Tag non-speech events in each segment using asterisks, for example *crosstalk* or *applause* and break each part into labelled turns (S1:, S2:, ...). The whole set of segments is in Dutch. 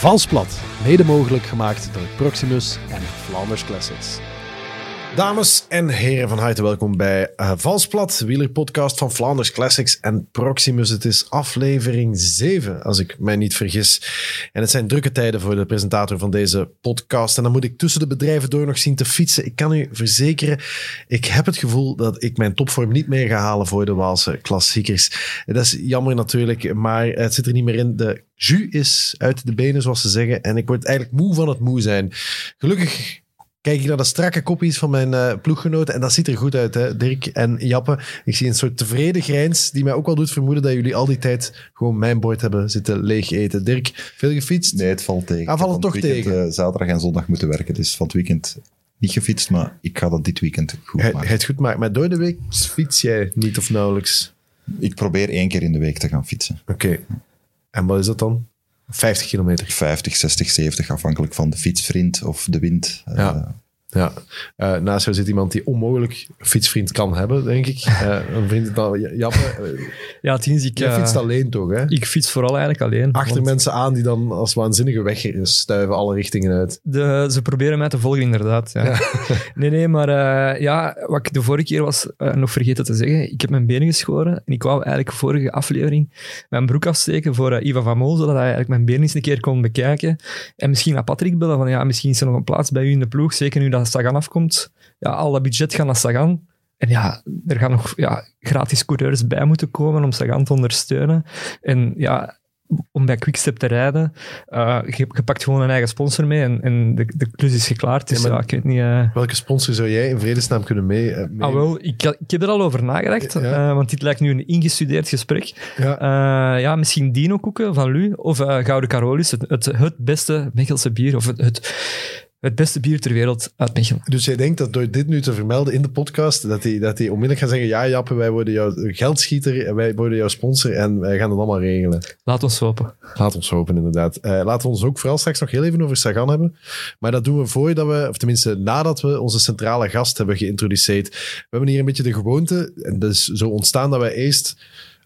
S1: Valsplat, mede mogelijk gemaakt door Proximus en Flanders Classics. Dames en heren, van harte welkom bij uh, Valsplat, wielerpodcast van Flanders Classics en Proximus. Het is aflevering 7, als ik mij niet vergis. En het zijn drukke tijden voor de presentator van deze podcast. En dan moet ik tussen de bedrijven door nog zien te fietsen. Ik kan u verzekeren, ik heb het gevoel dat ik mijn topvorm niet meer ga halen voor de Waalse klassiekers. Dat is jammer natuurlijk, maar het zit er niet meer in. De jus is uit de benen, zoals ze zeggen. En ik word eigenlijk moe van het moe zijn. Gelukkig kijk ik naar de strakke kopjes van mijn uh, ploeggenoten. En dat ziet er goed uit, hè? Dirk en Jappe. Ik zie een soort tevreden grijns die mij ook wel doet vermoeden dat jullie al die tijd gewoon mijn bord hebben zitten leeg eten. Dirk, veel gefietst?
S2: Nee, het valt tegen.
S1: Ah, valt het toch
S2: weekend,
S1: tegen?
S2: Uh, zaterdag en zondag moeten werken. Dus van het weekend niet gefietst, maar ik ga dat dit weekend goed maken.
S1: hij het goed maken. Maar door de week fiets jij niet of nauwelijks?
S2: Ik probeer één keer in de week te gaan fietsen.
S1: Oké. En wat is dat dan? 50 kilometer.
S2: 50, 60, 70, afhankelijk van de fietsvriend of de wind.
S1: Ja. Ja, uh, naast jou zit iemand die onmogelijk fietsvriend kan hebben, denk ik. Uh, een vriend dan Jappe. Uh,
S3: ja, Tiens, ik...
S1: Jij fietst alleen toch, hè?
S3: Ik fiets vooral eigenlijk alleen.
S1: Achter want... mensen aan die dan als waanzinnige wegstuiven alle richtingen uit.
S3: De, ze proberen mij te volgen, inderdaad. Ja. ja. *laughs* nee, nee, maar ja, wat ik de vorige keer was nog vergeten te zeggen. Ik heb mijn benen geschoren en ik wou eigenlijk vorige aflevering mijn broek afsteken voor Iva van Mol, zodat hij eigenlijk mijn benen eens een keer kon bekijken. En misschien naar Patrick bellen van ja, misschien is er nog een plaats bij u in de ploeg, zeker nu dat Sagan afkomt, ja, al dat budget gaat naar Sagan. En ja, er gaan nog ja, gratis coureurs bij moeten komen om Sagan te ondersteunen. En ja, om bij Quickstep te rijden, uh, je, je, pakt gewoon een eigen sponsor mee en, en de, de klus is geklaard. Dus ja, ja, ik weet niet... Uh...
S1: Welke sponsor zou jij in vredesnaam kunnen mee? Uh, mee...
S3: Ah, wel, ik, ik heb er al over nagedacht, ja. want dit lijkt nu een ingestudeerd gesprek. Ja, ja misschien Dino Koeken van Lu of Gouden Carolus, het, het, het beste Mechelse bier, of het, het het beste bier ter wereld uit Mechelen.
S1: Dus jij denkt dat door dit nu te vermelden in de podcast, dat hij dat onmiddellijk gaat zeggen, ja Jappe, wij worden jouw geldschieter, en wij worden jouw sponsor en wij gaan het allemaal regelen.
S3: Laat ons hopen.
S1: Laat ons hopen, inderdaad. Uh, laten we ons ook vooral straks nog heel even over Sagan hebben. Maar dat doen we voordat we, of tenminste nadat we onze centrale gast hebben geïntroduceerd. We hebben hier een beetje de gewoonte, en dat is zo ontstaan dat wij eerst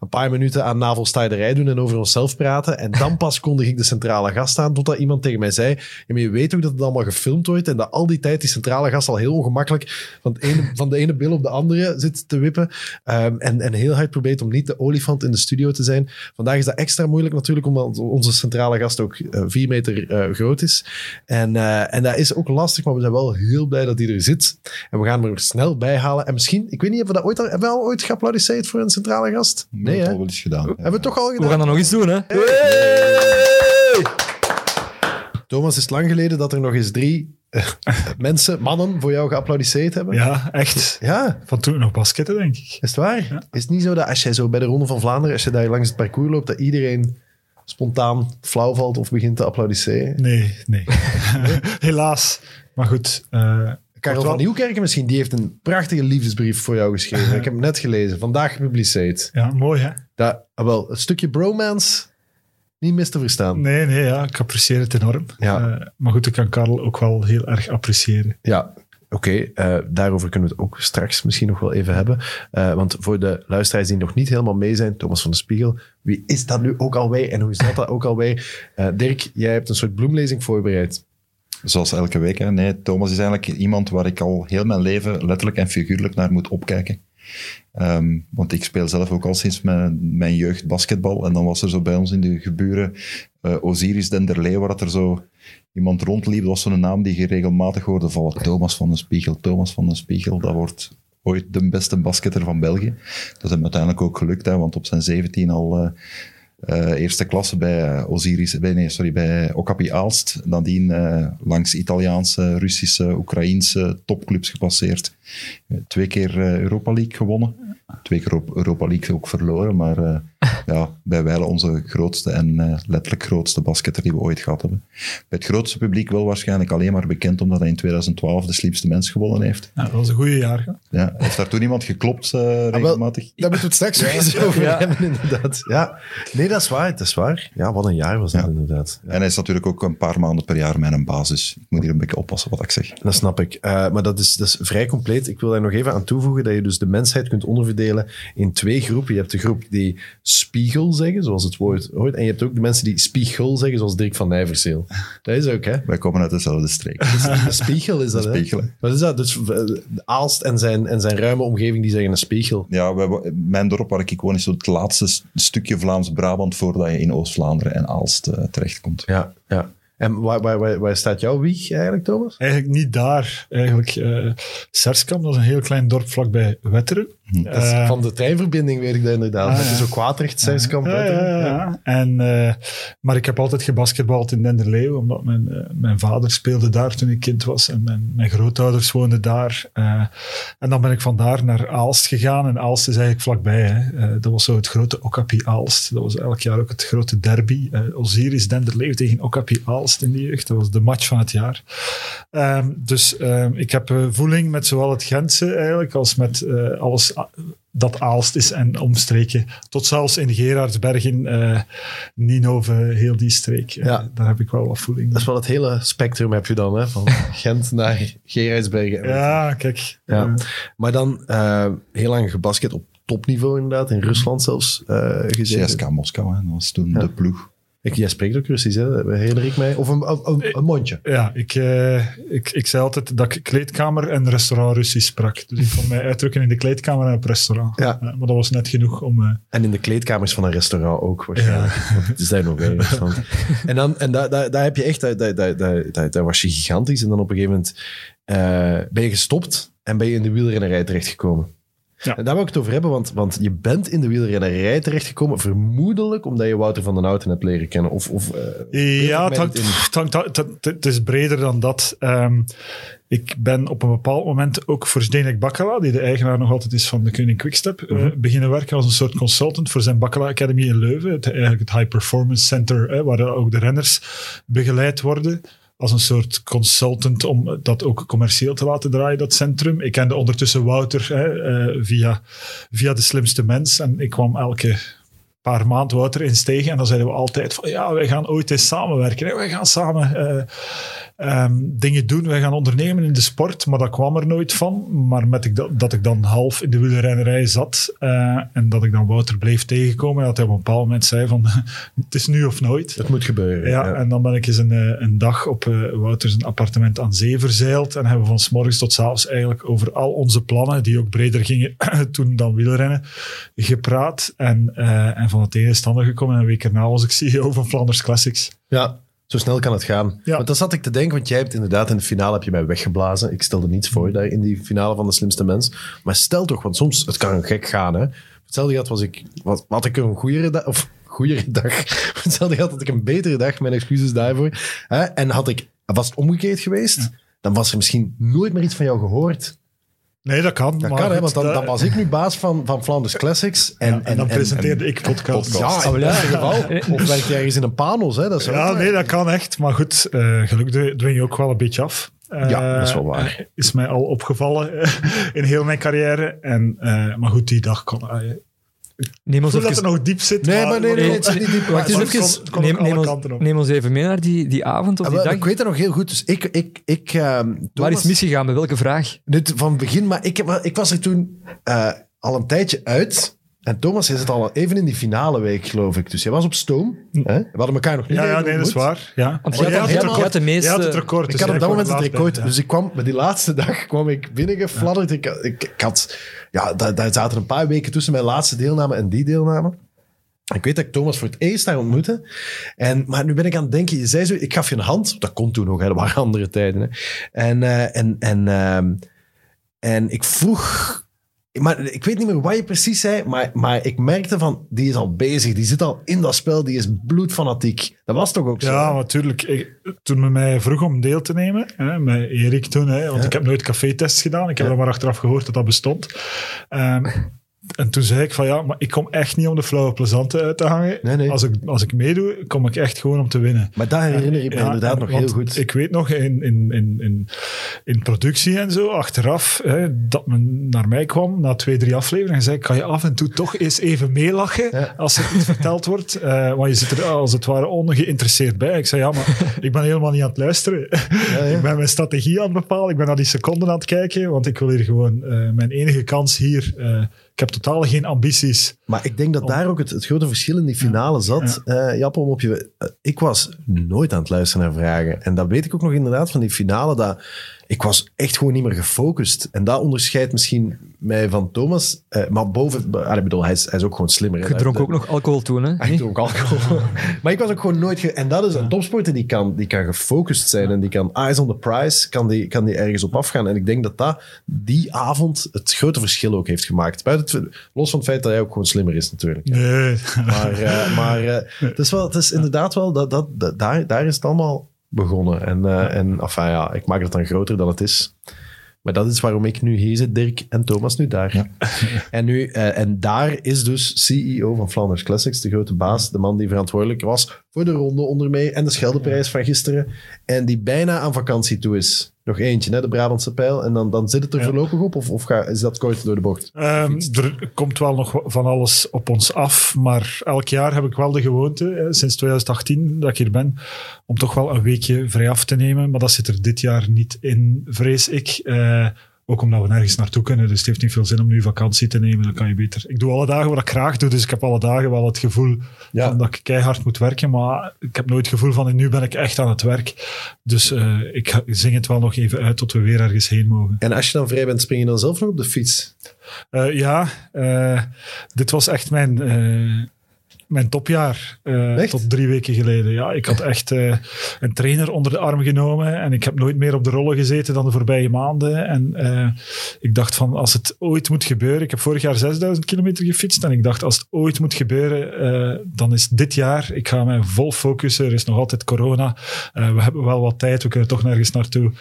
S1: een paar minuten aan navelstaaierij doen en over onszelf praten. En dan pas kondig ik de centrale gast aan, totdat iemand tegen mij zei, ja, maar je weet ook dat het allemaal gefilmd wordt en dat al die tijd die centrale gast al heel ongemakkelijk van, ene, van de ene bil op de andere zit te wippen. Um, en, en heel hard probeert om niet de olifant in de studio te zijn. Vandaag is dat extra moeilijk natuurlijk, omdat onze centrale gast ook uh, vier meter uh, groot is. En, uh, en dat is ook lastig, maar we zijn wel heel blij dat hij er zit. En we gaan hem er snel bij halen. En misschien, ik weet niet, hebben we dat ooit al, hebben we al ooit geapplaudisseerd voor een centrale gast?
S2: Nee, Nee, al wel eens gedaan.
S1: Hebben we het toch al gedaan?
S3: We gaan dat nog eens doen, hè?
S1: Hey! Thomas, is het lang geleden dat er nog eens drie uh, mensen, mannen, voor jou geapplaudisseerd hebben?
S4: Ja, echt.
S1: Ja.
S4: Van toen nog basketten, denk ik.
S1: Is het waar? Ja. Is het niet zo dat als jij zo bij de Ronde van Vlaanderen, als je daar langs het parcours loopt, dat iedereen spontaan flauw valt of begint te applaudisseren?
S4: Nee, nee. *laughs* Helaas. Maar goed... Uh,
S1: Karel van Nieuwkerken misschien, die heeft een prachtige liefdesbrief voor jou geschreven. Ik heb hem net gelezen, vandaag gepubliceerd.
S4: Ja, mooi hè?
S1: Dat, wel, het stukje bromance niet mis te verstaan.
S4: Nee, nee, ja, ik apprecieer het enorm.
S1: Ja.
S4: Uh, maar goed, ik kan Karel ook wel heel erg appreciëren.
S1: Ja, Oké, okay, uh, daarover kunnen we het ook straks misschien nog wel even hebben. Uh, want voor de luisteraars die nog niet helemaal mee zijn, Thomas van de Spiegel, wie is dat nu ook alweer en hoe zat dat ook alweer? Dirk, jij hebt een soort bloemlezing voorbereid.
S2: Zoals elke week. Hè. Nee, Thomas is eigenlijk iemand waar ik al heel mijn leven letterlijk en figuurlijk naar moet opkijken. Um, want ik speel zelf ook al sinds mijn, mijn jeugd basketbal. En dan was er zo bij ons in de geburen uh, Osiris Denderlee, waar dat er zo iemand rondliep. Dat was zo'n naam die je regelmatig hoorde vallen. Thomas van den Spiegel, Thomas van den Spiegel. Dat wordt ooit de beste basketter van België. Dat is hem uiteindelijk ook gelukt, hè, want op zijn 17 al... Uh, uh, eerste klasse bij Osiris, bij, nee, sorry, bij Okapi Aalst. Nadien uh, langs Italiaanse, Russische, Oekraïense topclubs gepasseerd. Twee keer Europa League gewonnen. Twee keer Europa League ook verloren, maar ja, bij wijle onze grootste en letterlijk grootste basketter die we ooit gehad hebben. Bij het grootste publiek wel waarschijnlijk alleen maar bekend omdat hij in 2012 de slimste mens gewonnen heeft.
S4: Ja, dat was een goede jaar.
S2: Ja, heeft daar toen iemand geklopt regelmatig?
S1: Ah, daar moeten we het straks ja. over ja. hebben, inderdaad. Ja. Nee, dat is waar, dat is waar. Ja, wat een jaar was dat
S2: Ja.
S1: inderdaad.
S2: En hij is natuurlijk ook een paar maanden per jaar mijn basis. Ik moet hier een beetje oppassen wat ik zeg.
S1: Dat snap ik. Uh, maar dat is, dat is vrij compleet. Ik wil daar nog even aan toevoegen dat je dus de mensheid kunt onderverdelen in twee groepen. Je hebt de groep die spiegel zeggen, zoals het woord hoort. En je hebt ook de mensen die spiegel zeggen, zoals Dirk van Nijverseel. Dat is ook, hè?
S2: Wij komen uit dezelfde streek. *laughs*
S1: Een spiegel is dat, hè?
S2: spiegel, hè?
S1: Wat is dat? Dus eh, Aalst en zijn, en zijn ruime omgeving, die zeggen een spiegel.
S2: Ja, wij, mijn dorp waar ik woon is zo het laatste stukje Vlaams-Brabant voordat je in Oost-Vlaanderen en Aalst eh, terechtkomt.
S1: Ja, ja. En waar, waar, waar, waar staat jouw wieg eigenlijk, Thomas?
S4: Eigenlijk niet daar. Eigenlijk, eh Serskamp, dat is een heel klein dorp vlakbij Wetteren.
S1: Dat is
S4: Eh,
S1: van de treinverbinding weet ik dat inderdaad.
S4: ah,
S1: Dat ook Kwaadrecht, Zerskamp.
S4: Ja. En, eh, maar ik heb altijd gebasketbald in Denderleeuw, omdat mijn, eh, mijn vader speelde daar toen ik kind was en mijn, mijn grootouders woonden daar. Eh, en dan ben ik vandaar naar Aalst gegaan en Aalst is eigenlijk vlakbij. Hè. Eh, dat was zo het grote Okapi Aalst. Dat was elk jaar ook het grote derby. Eh Osiris Denderleeuw tegen Okapi Aalst in die jeugd. Dat was de match van het jaar. Ehm, dus ehm, ik heb eh, voeling met zowel het Gentse eigenlijk als met eh, alles dat Aalst is en omstreken. Tot zelfs in Gerardsbergen, eh Ninove, heel die streek. Eh,
S1: Ja.
S4: Daar heb ik wel wat voeling
S1: Dat is wel het hele spectrum heb je dan, hè? van *laughs* Gent naar Gerardsbergen. en
S4: Ja, kijk.
S1: Ja. Maar dan eh, heel lang gebasket op topniveau inderdaad, in Rusland zelfs eh gezeten.
S2: CSK Moskou, hè, dat was toen
S1: Ja.
S2: de ploeg.
S1: Ik, jij spreekt ook Russisch, hè? herinner ik mij. Of een, een, een, mondje.
S4: ja, ik, eh, ik, ik zei altijd dat ik kleedkamer en restaurant Russisch sprak. Dus ik kon mij uitdrukken in de kleedkamer en op restaurant.
S1: Ja.
S4: maar dat was net genoeg om... eh,
S1: En in de kleedkamers van een restaurant ook waarschijnlijk. Want het is daar nog Rusland. *laughs* En, dan, en daar, daar, daar heb je echt, daar, daar, daar, daar, daar- daar was je gigantisch. En dan op een gegeven moment eh, ben je gestopt en ben je in de wielrennerij terechtgekomen.
S4: Ja.
S1: En daar wil ik het over hebben, want, want je bent in de wielrennerij terechtgekomen, vermoedelijk omdat je Wouter van den Houten hebt leren kennen. Of, of, eh,
S4: Ja, het,
S1: mij
S4: hangt-
S1: niet in.
S4: het, hangt- het, het- het is breder dan dat. Ehm, ik ben op een bepaald moment ook voor Zdenek Bakkala, die de eigenaar nog altijd is van de Koning Quickstep, eh,
S1: Mhm.
S4: beginnen werken als een soort consultant voor zijn Bakkala Academy in Leuven. Het, eigenlijk het High Performance Center, waar ook de renners begeleid worden. Als een soort consultant om dat ook commercieel te laten draaien, dat centrum. Ik kende ondertussen Wouter hè, eh, via, via De Slimste Mens. En ik kwam elke paar maanden Wouter eens tegen. En dan zeiden we altijd van, ja, wij gaan ooit eens samenwerken. Hè. Wij gaan samen eh, ehm, dingen doen. Wij gaan ondernemen in de sport. Maar dat kwam er nooit van. Maar met ik dat, dat ik dan half in de wielrennerij zat eh, en dat ik dan Wouter bleef tegenkomen. En dat hij op een bepaald moment zei van, *laughs* het is nu of nooit.
S1: Het moet gebeuren.
S4: Ja, en dan ben ik eens een, eh, een dag op eh Wouter zijn appartement aan zee verzeild en hebben we van s morgens tot s avonds eigenlijk over al onze plannen, die ook breder gingen *clears throat* toen dan wielrennen, gepraat. En, eh, en van het ene is het andere gekomen en een week erna was ik *laughs* CEO van Flanders Classics.
S1: Ja, zo snel kan het gaan.
S4: Ja.
S1: Want dan zat ik te denken, want jij hebt inderdaad in de finale heb je mij weggeblazen. Ik stelde niets voor daar in die finale van de slimste mens. Maar stel toch, want soms, het kan gek gaan. Hè. Hetzelfde had was ik, wat, had ik een goede dag, of goede dag. Hetzelfde had ik een betere dag, mijn excuses daarvoor. Hè. En had ik, was het omgekeerd geweest, dan was er misschien nooit meer iets van jou gehoord.
S4: Nee, dat kan.
S1: Dat
S4: maar
S1: kan, hè, want dan,
S4: dat-
S1: dan was ik nu baas van, van Flanders Classics. En,
S4: ja, en, dan presenteerde
S1: en-
S4: ik podcast.
S1: Ja, in ieder geval. Of werk jij ergens in een panos, hè? Dat is
S4: Ja,
S1: ook-
S4: nee, dat kan echt. Maar goed, eh, geluk dwi- dwing je ook wel een beetje af. Eh,
S1: Ja, dat is wel waar.
S4: Is mij al opgevallen *laughs* in heel mijn carrière. En, eh, maar goed, die dag kon...
S3: Neem ons
S4: voel dat
S3: even,
S4: het nog diep zit.
S1: Nee, maar nee, nee,
S4: maar-
S1: het zit niet diep. Maar-
S4: het kon-
S3: even.
S4: ook
S3: Neem,
S4: alle
S3: neem,
S4: kanten
S3: ons,
S4: op.
S3: neem ons even mee naar die, die avond of
S1: Ah,
S3: die dag.
S1: ik weet dat nog heel goed. Dus ik, ik, ik ehm,
S3: Waar
S1: Thomas-
S3: is misgegaan? Bij welke vraag?
S1: Dit van het begin, maar ik, heb, ik was er toen eh, al een tijdje uit. En Thomas is het al even in die finale week, geloof ik. Dus jij was op stoom. Hè? We hadden elkaar nog niet
S4: Ja, ja, nee, dat is waar. Ja.
S3: Want jij had-
S4: het
S3: jij had- jij had de
S4: record.
S3: meeste-
S4: Jij had het record.
S1: Ik
S4: dus
S1: had op dat moment het record.
S4: ja.
S1: Dus ik kwam, met die laatste dag kwam ik binnengefladderd. Ik, ik, ik had, ja, daar, daar zaten een paar weken tussen mijn laatste deelname en die deelname. Ik weet dat ik Thomas voor het eerst daar ontmoette. En, maar nu ben ik aan het denken, je zei zo, ik gaf je een hand. Dat kon toen nog, hè, dat waren *laughs* andere tijden. Hè. En, eh, en, en, ehm, en ik vroeg... Maar ik weet niet meer wat je precies zei, maar, maar ik merkte van, die is al bezig, die zit al in dat spel, die is bloedfanatiek. Dat was toch ook zo?
S4: Ja, natuurlijk. Toen men mij vroeg om deel te nemen, hè, met Erik toen, hè, want
S1: Ja.
S4: ik heb nooit café-tests gedaan. Ik heb
S1: Ja.
S4: er maar achteraf gehoord dat dat bestond. Ehm, en toen zei ik van ja, maar ik kom echt niet om de flauwe plezante uit te hangen.
S1: Nee, nee.
S4: Als, ik, als ik meedoe, kom ik echt gewoon om te winnen.
S1: Maar daar herinner ik me
S4: Ja,
S1: inderdaad nog heel goed.
S4: Ik weet nog in, in, in, in, in productie en zo, achteraf, hè, dat men naar mij kwam na twee, drie afleveringen en zei: Kan je af en toe toch eens even meelachen
S1: Ja.
S4: als er iets verteld wordt? Eh, want je zit er als het ware ongeïnteresseerd bij. Ik zei: Ja, maar ik ben helemaal niet aan het luisteren.
S1: ja. *laughs*
S4: ik ben mijn strategie aan het bepalen. Ik ben naar die seconden aan het kijken, want ik wil hier gewoon eh, mijn enige kans hier. eh, Ik heb totaal geen ambities.
S1: Maar ik denk dat daar ook het, het grote verschil in die finale zat. Ja. Jappe, om op je... ik was nooit aan het luisteren naar vragen. En dat weet ik ook nog inderdaad van die finale, dat ik was echt gewoon niet meer gefocust. En dat onderscheidt misschien mij van Thomas. Uh, maar boven, ik bedoel, hij is, hij is ook gewoon slimmer.
S3: Je dronk ook nog alcohol toen, hè?
S1: Hij dronk alcohol. *laughs* maar ik was ook gewoon nooit... en dat is een topsporter die kan, die kan gefocust zijn en die kan eyes on the prize, kan die, kan die ergens op afgaan. En ik denk dat dat die avond het grote verschil ook heeft gemaakt. Buiten het, los van het feit dat hij ook gewoon slimmer is natuurlijk.
S4: Nee.
S1: Maar, uh, maar uh, het, is wel, het is inderdaad wel... Dat, dat, dat, daar, daar is het allemaal begonnen. En, uh, en enfin, ja, ik maak het dan groter dan het is. Maar dat is waarom ik nu hier zit, Dirk en Thomas nu daar. Ja. *laughs* en, nu, uh, en daar is dus CEO van Flanders Classics, de grote baas, de man die verantwoordelijk was voor de ronde onder mij en de Scheldeprijs van gisteren. En die bijna aan vakantie toe is. Nog eentje, hè, de Brabantse pijl. En dan, dan zit het er ja. voorlopig op? Of, of ga, is dat kort door de bocht?
S4: Um, er komt wel nog van alles op ons af. Maar elk jaar heb ik wel de gewoonte, sinds 2018 dat ik hier ben, om toch wel een weekje vrij af te nemen. Maar dat zit er dit jaar niet in, vrees ik. Uh, ook omdat we nergens naartoe kunnen. Dus het heeft niet veel zin om nu vakantie te nemen. Dan kan je beter. Ik doe alle dagen wat ik graag doe. Dus ik heb alle dagen wel het gevoel ja. van dat ik keihard moet werken. Maar ik heb nooit het gevoel van nu ben ik echt aan het werk. Dus uh, ik zing het wel nog even uit tot we weer ergens heen mogen.
S1: En als je dan vrij bent, spring je dan zelf nog op de fiets?
S4: Uh, ja, uh, dit was echt mijn mijn topjaar uh, tot drie weken geleden. Ja, ik had echt uh, een trainer onder de arm genomen en ik heb nooit meer op de rollen gezeten dan de voorbije maanden. En uh, ik dacht van, als het ooit moet gebeuren, ik heb vorig jaar 6000 kilometer gefietst en ik dacht, als het ooit moet gebeuren, dan is dit jaar, ik ga mij vol focussen. Er is nog altijd corona. we hebben wel wat tijd, we kunnen toch nergens naartoe.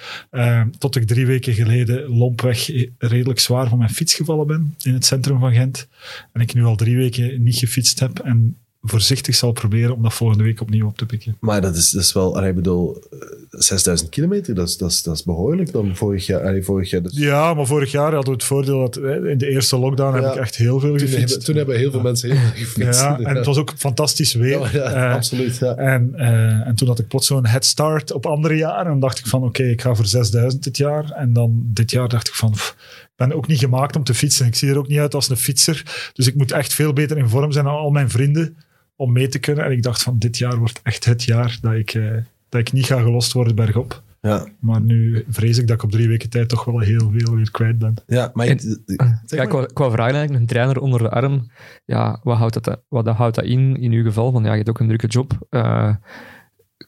S4: tot ik drie weken geleden lompweg redelijk zwaar van mijn fiets gevallen ben in het centrum van Gent. En ik nu al drie weken niet gefietst heb en voorzichtig zal proberen om dat volgende week opnieuw op te pikken.
S1: Maar dat is, dat is wel, ik bedoel, 6000 kilometer, dat is, dat is, dat is behoorlijk dan vorig jaar. Allee, vorig jaar dus...
S4: Ja, maar vorig jaar hadden we het voordeel dat in de eerste lockdown ja. heb ik echt heel veel gefietst.
S1: Toen hebben, toen hebben heel veel ja. mensen heel veel gefietst.
S4: Ja, en het was ook fantastisch weer.
S1: Ja, uh, absoluut.
S4: En, uh, en toen had ik plots zo'n head start op andere jaren. En dacht ik van, oké, okay, ik ga voor 6000 dit jaar. En dan dit jaar dacht ik van... Pff, ik ben ook niet gemaakt om te fietsen. Ik zie er ook niet uit als een fietser. Dus ik moet echt veel beter in vorm zijn dan al mijn vrienden om mee te kunnen. En ik dacht van dit jaar wordt echt het jaar dat ik, uh, dat ik niet ga gelost worden bergop.
S1: Ja.
S4: Maar nu vrees ik dat ik op drie weken tijd toch wel heel veel weer kwijt ben.
S1: Ja, maar,
S3: en, *clears throat* ja, ik wou, vragen eigenlijk, een trainer onder de arm, ja, wat, houdt dat, wat houdt dat in, in uw geval? Want ja, je hebt ook een drukke job. Uh,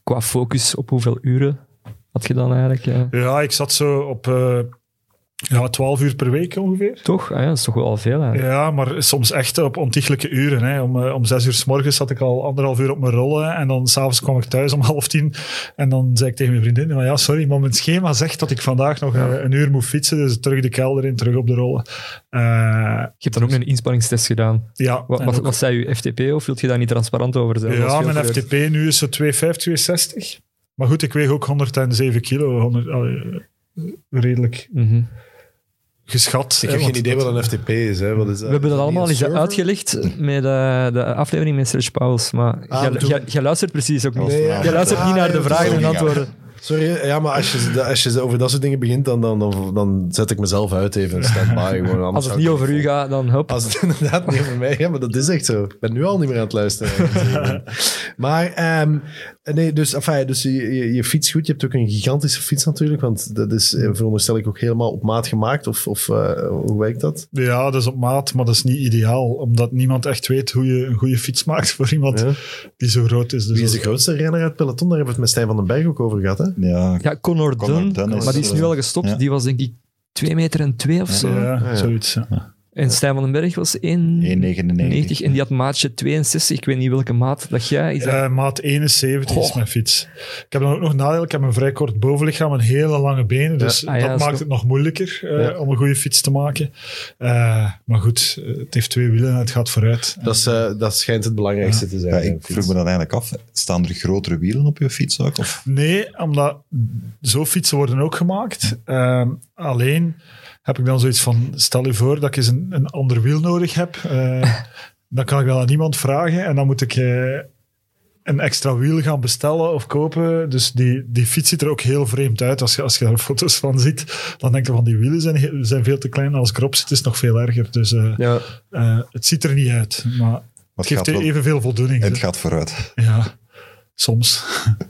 S3: qua focus, op hoeveel uren had je dan eigenlijk? Uh...
S4: Ja, ik zat zo op... Uh, ja, 12 uur per week ongeveer.
S3: Toch? Ah ja, dat is toch wel al veel. Hè?
S4: Ja, maar soms echt op ontiegelijke uren. Hè. Om, uh, om zes uur s morgens zat ik al anderhalf uur op mijn rollen. En dan s'avonds kwam ik thuis om *laughs* half tien. En dan zei ik tegen mijn vriendin: maar ja, sorry, maar mijn schema zegt dat ik vandaag nog ja. een uur moet fietsen. Dus terug de kelder in, terug op de rollen. Uh,
S3: je hebt dan ook een inspanningstest gedaan.
S4: Ja.
S3: Wat, wat, wat zei je FTP? Of wilt je daar niet transparant over zijn?
S4: Ja, mijn FTP nu is zo 250, 260. Maar goed, ik weeg ook 107 kilo. 100, uh, redelijk.
S3: Mm -hmm
S4: geschat.
S1: Ik heb geen idee wat een FTP is. Hè. Wat is
S3: We hebben dat allemaal eens uitgelicht met de, de aflevering met Serge Pauls. Maar ah, jij luistert precies ook niet. Nee, ja. Jij luistert ah, niet naar de vragen en antwoorden.
S1: Sorry, ja, maar als je, als je over dat soort dingen begint, dan, dan, dan, dan zet ik mezelf uit even stand-by.
S3: Als het niet over u gaat, dan hop.
S1: Als het inderdaad niet over mij gaat, maar dat is echt zo. Ik ben nu al niet meer aan het luisteren. *laughs* maar, um, nee, dus, enfin, dus je, je, je fiets goed. Je hebt ook een gigantische fiets natuurlijk, want dat is, eh, veronderstel ik, ook helemaal op maat gemaakt. Of, of uh, hoe werkt dat?
S4: Ja, dat is op maat, maar dat is niet ideaal, omdat niemand echt weet hoe je een goede fiets maakt voor iemand ja. die zo groot is. Dus
S1: Wie is de grootste renner uit peloton? Daar hebben we het met Stijn van den Berg ook over gehad, hè?
S2: Ja,
S3: ja Conor, Dunn, maar die is nu al gestopt. Ja. Die was denk ik 2 meter en 2 of zo.
S4: Ja, ja. zoiets. Ja.
S3: En Stijn van den Berg was 1,99 en die had maatje 62. Ik weet niet welke maat dat jij is.
S4: Uh, maat 71 Goh. is mijn fiets. Ik heb dan ook nog nadeel. Ik heb een vrij kort bovenlichaam en hele lange benen. Dus ja. ah, ja, dat maakt het nog moeilijker uh, ja. om een goede fiets te maken. Uh, maar goed, het heeft twee wielen en het gaat vooruit.
S1: Dat, is, dat schijnt het belangrijkste te zijn.
S2: ik vroeg me dan eigenlijk af, staan er grotere wielen op je fiets ook? Of?
S4: Nee, omdat zo fietsen worden ook gemaakt. alleen heb ik dan zoiets van, stel je voor dat ik eens een, een ander wiel nodig heb. Uh, *laughs* dan kan ik wel aan niemand vragen en dan moet ik uh, een extra wiel gaan bestellen of kopen. Dus die, die fiets ziet er ook heel vreemd uit. Als je, als je daar foto's van ziet, dan denk je van die wielen zijn, zijn veel te klein. Als ik erop zit, is het nog veel erger. Dus eh,
S1: Ja.
S4: eh, het ziet er niet uit. Maar
S2: Maar
S4: het
S2: het
S4: geeft
S2: wel,
S4: evenveel voldoening.
S2: en het gaat vooruit.
S4: Ja, soms. *laughs*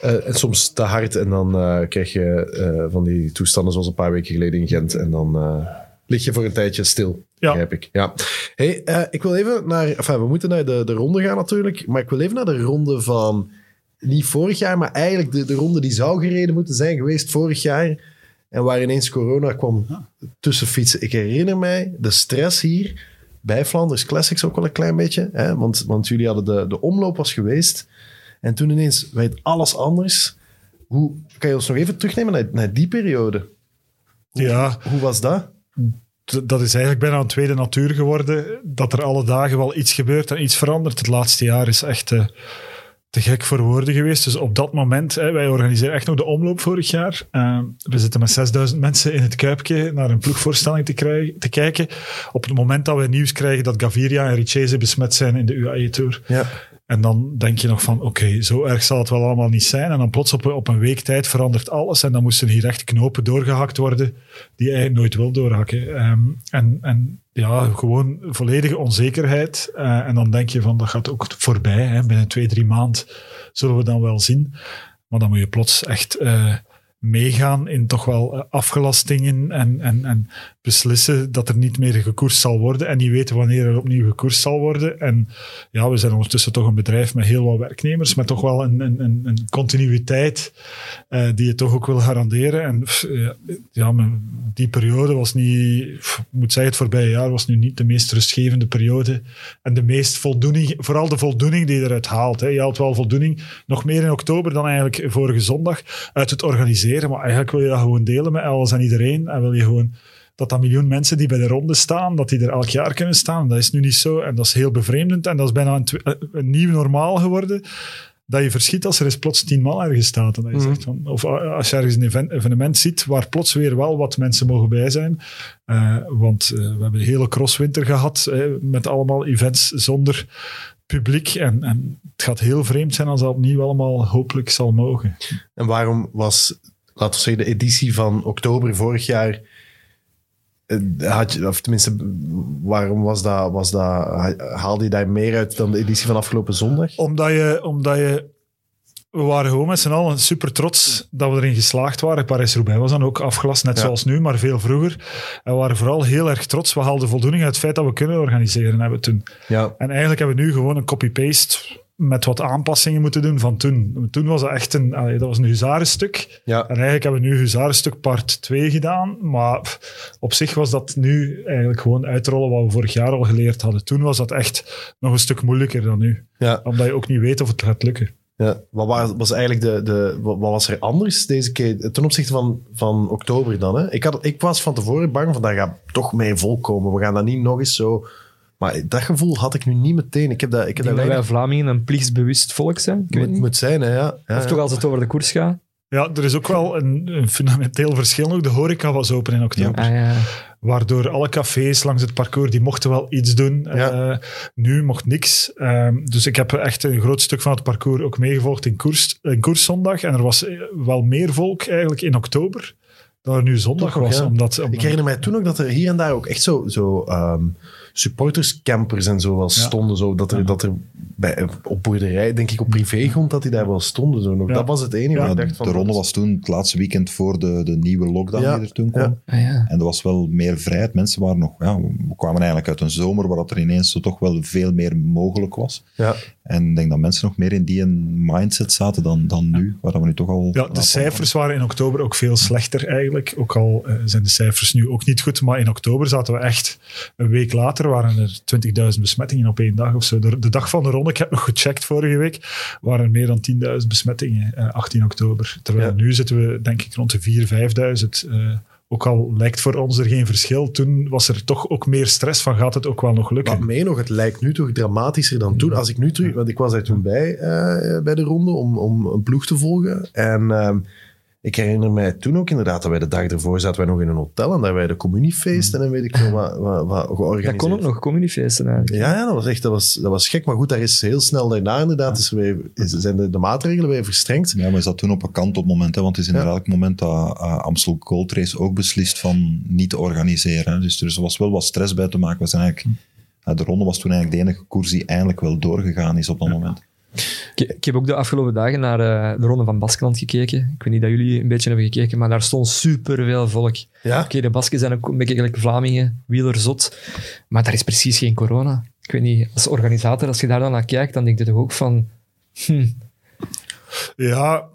S1: Eh, en soms te hard en dan eh, krijg je eh, van die toestanden zoals een paar weken geleden in Gent. En dan lig je voor een tijdje stil,
S4: Ja.
S1: begrijp ik. Ja. Hey, ik wil even naar... Enfin, we moeten naar de, de ronde gaan natuurlijk. Maar ik wil even naar de ronde van... Niet vorig jaar, maar eigenlijk de, de ronde die zou gereden moeten zijn geweest vorig jaar. En waar ineens corona kwam tussen fietsen. Ik herinner mij de stress hier bij Flanders Classics ook wel een klein beetje. Hè? Want, want jullie hadden de, de omloop was geweest. En toen ineens werd alles anders. Hoe, kan je ons nog even terugnemen naar, naar die periode?
S4: Ja,
S1: Hoe was dat?
S4: dat is eigenlijk bijna een tweede natuur geworden. Dat er alle dagen wel iets gebeurt en iets verandert. Het laatste jaar is echt eh, te gek voor woorden geweest. Dus op dat moment, hè, wij organiseren echt nog de omloop vorig jaar. Eh, we zitten met 6000 mensen in het Kuipje naar een ploegvoorstelling te, krijgen, te kijken. Op het moment dat we nieuws krijgen dat Gaviria en Richese besmet zijn in de UAE Tour.
S1: Ja.
S4: En dan denk je nog van, oké, zo erg zal het wel allemaal niet zijn. En dan plots op, een week tijd verandert alles. En dan moesten hier echt knopen doorgehakt worden die je eigenlijk nooit wil doorhakken. Ehm, en, en ja, gewoon volledige onzekerheid. Eh, en dan denk je van, dat gaat ook voorbij. Hè. Binnen twee, drie maanden zullen we dan wel zien. Maar dan moet je plots echt eh, meegaan in toch wel eh, afgelastingen en, en, en beslissen dat er niet meer gekoerst zal worden en niet weten wanneer er opnieuw gekoerst zal worden. En ja, we zijn ondertussen toch een bedrijf met heel wat werknemers, met toch wel een, een, een, continuïteit eh, die je toch ook wil garanderen. En pff, ja, die periode was niet, ik moet zeggen, het voorbije jaar was nu niet de meest rustgevende periode en de meest voldoening, vooral de voldoening die je eruit haalt. Hè. Je haalt wel voldoening, nog meer in oktober dan eigenlijk vorige zondag, uit het organiseren, maar eigenlijk wil je dat gewoon delen met alles en iedereen en wil je gewoon dat dat miljoen mensen die bij de ronde staan, dat die er elk jaar kunnen staan. Dat is nu niet zo en dat is heel bevreemdend en dat is bijna een, eh, een nieuw normaal geworden. Dat je verschiet als er eens plots tien man ergens staat. En dat je
S1: Mhm.
S4: zegt van, of a- als je ergens een even- evenement ziet waar plots weer wel wat mensen mogen bij zijn. Eh, want eh, we hebben een hele crosswinter gehad eh, met allemaal events zonder publiek. En, en het gaat heel vreemd zijn als dat opnieuw allemaal hopelijk zal mogen.
S1: En waarom was, laten we zeggen, de editie van oktober vorig jaar... eh, Had je, of tenminste, waarom was dat, was dat, haalde je daar meer uit dan de editie van afgelopen zondag?
S4: Omdat je, omdat je we waren gewoon met z'n allen super trots dat we erin geslaagd waren. Parijs-Roubaix was dan ook afgelast, net
S1: Ja.
S4: zoals nu, maar veel vroeger. En we waren vooral heel erg trots. We haalden voldoening uit het feit dat we kunnen organiseren hebben toen.
S1: Ja,
S4: En eigenlijk hebben we nu gewoon een copy-paste met wat aanpassingen moeten doen van toen. Toen was dat echt een, allee, dat was een huzarenstuk.
S1: ja.
S4: En eigenlijk hebben we nu huzarenstuk part 2 gedaan. Maar op zich was dat nu eigenlijk gewoon uitrollen wat we vorig jaar al geleerd hadden. Toen was dat echt nog een stuk moeilijker dan nu.
S1: ja.
S4: Omdat je ook niet weet of het gaat lukken.
S1: Ja, wat was, was eigenlijk de, de, wat was er anders deze keer ten opzichte van, van oktober dan? Hè? Ik, had, ik was van tevoren bang van, daar gaat toch meer volk komen. We gaan dat niet nog eens zo... Maar dat gevoel had ik nu niet meteen. Ik heb dat, ik
S3: Ik
S1: heb
S3: denk
S1: dat
S3: dat wij. Vlamingen een plichtsbewust volk zijn. Ik weet
S1: moet,
S3: niet.
S1: moet zijn, hè? Ja. ja
S3: Of toch
S1: ja.
S3: als het over de koers gaat.
S4: Ja, er is ook wel een, een fundamenteel verschil ook. De horeca was open in oktober.
S3: Ah, ja.
S4: Waardoor alle cafés langs het parcours, die mochten wel iets doen.
S1: Ja.
S4: Eh, nu mocht niks. Ehm, dus ik heb echt een groot stuk van het parcours ook meegevolgd in, koers, in koerszondag. En er was eh, wel meer volk eigenlijk in oktober dan er nu zondag
S1: Toch
S4: was.
S1: ja.
S4: Omdat, omdat-
S1: Ik herinner mij toen ook dat er hier en daar ook echt zo, zo ehm, supporterscampers en zo wel
S4: Ja.
S1: stonden. Zo, dat er,
S4: Ja.
S1: dat er bij, op boerderij, denk ik op privégrond, dat die daar wel stonden. Zo. Nog.
S4: Ja.
S1: Dat was het enige.
S4: Ja,
S1: ik dacht van,
S2: de ronde was toen het laatste weekend voor de, de nieuwe lockdown
S1: Ja,
S2: die er toen kwam.
S1: ja.
S3: Ah, ja.
S2: En er was wel meer vrijheid. Mensen waren nog... Ja, we kwamen eigenlijk uit een zomer waar dat er ineens zo toch wel veel meer mogelijk was.
S1: Ja.
S2: En ik denk dat mensen nog meer in die mindset zaten dan, dan nu, waar we nu toch al...
S4: Ja, de cijfers waren in oktober ook veel slechter eigenlijk. Ook al eh, zijn de cijfers nu ook niet goed. Maar in oktober zaten we echt... Een week later waren er 20.000 besmettingen op één dag of zo. De, de dag van de ronde, ik heb nog gecheckt vorige week, waren er meer dan 10.000 besmettingen, eh, 18 oktober. Terwijl
S1: Ja.
S4: nu zitten we denk ik rond de 4.000, 5.000. eh, ook al lijkt voor ons er geen verschil, toen was er toch ook meer stress van gaat het ook wel nog lukken.
S1: Maar mee nog, het lijkt nu toch dramatischer dan toen. Als ik nu terug, want ik was daar toen bij, eh, bij de ronde om, om een ploeg te volgen. En ehm, Ik herinner mij toen ook inderdaad dat wij de dag ervoor zaten wij nog in een hotel en daar wij de communiefeesten en weet ik veel wat, wat, wat georganiseerd.
S3: Dat kon ook nog, communiefeesten eigenlijk.
S1: Ja, ja dat was echt dat was, dat was gek. Maar goed, daar is heel snel daarna inderdaad is er weer, is, zijn de, de maatregelen weer verstrengd.
S2: Ja, maar is dat toen op een kant op het moment, hè? want het is in elk moment dat uh, Amstel Gold Race ook beslist van niet te organiseren. Hè? Dus er was wel wat stress bij te maken. We zijn eigenlijk, uh, de ronde was toen eigenlijk de enige koers die eindelijk wel doorgegaan is op dat moment.
S3: Ik, ik, heb ook de afgelopen dagen naar uh, de Ronde van Baskeland gekeken. Ik weet niet dat jullie een beetje hebben gekeken, maar daar stond superveel volk.
S1: Ja?
S3: Oké, okay, de Basken zijn ook een beetje gelijk Vlamingen, wielerzot. Maar daar is precies geen corona. Ik weet niet, als organisator, als je daar dan naar kijkt, dan denk je toch ook van... Hm.
S4: Ja,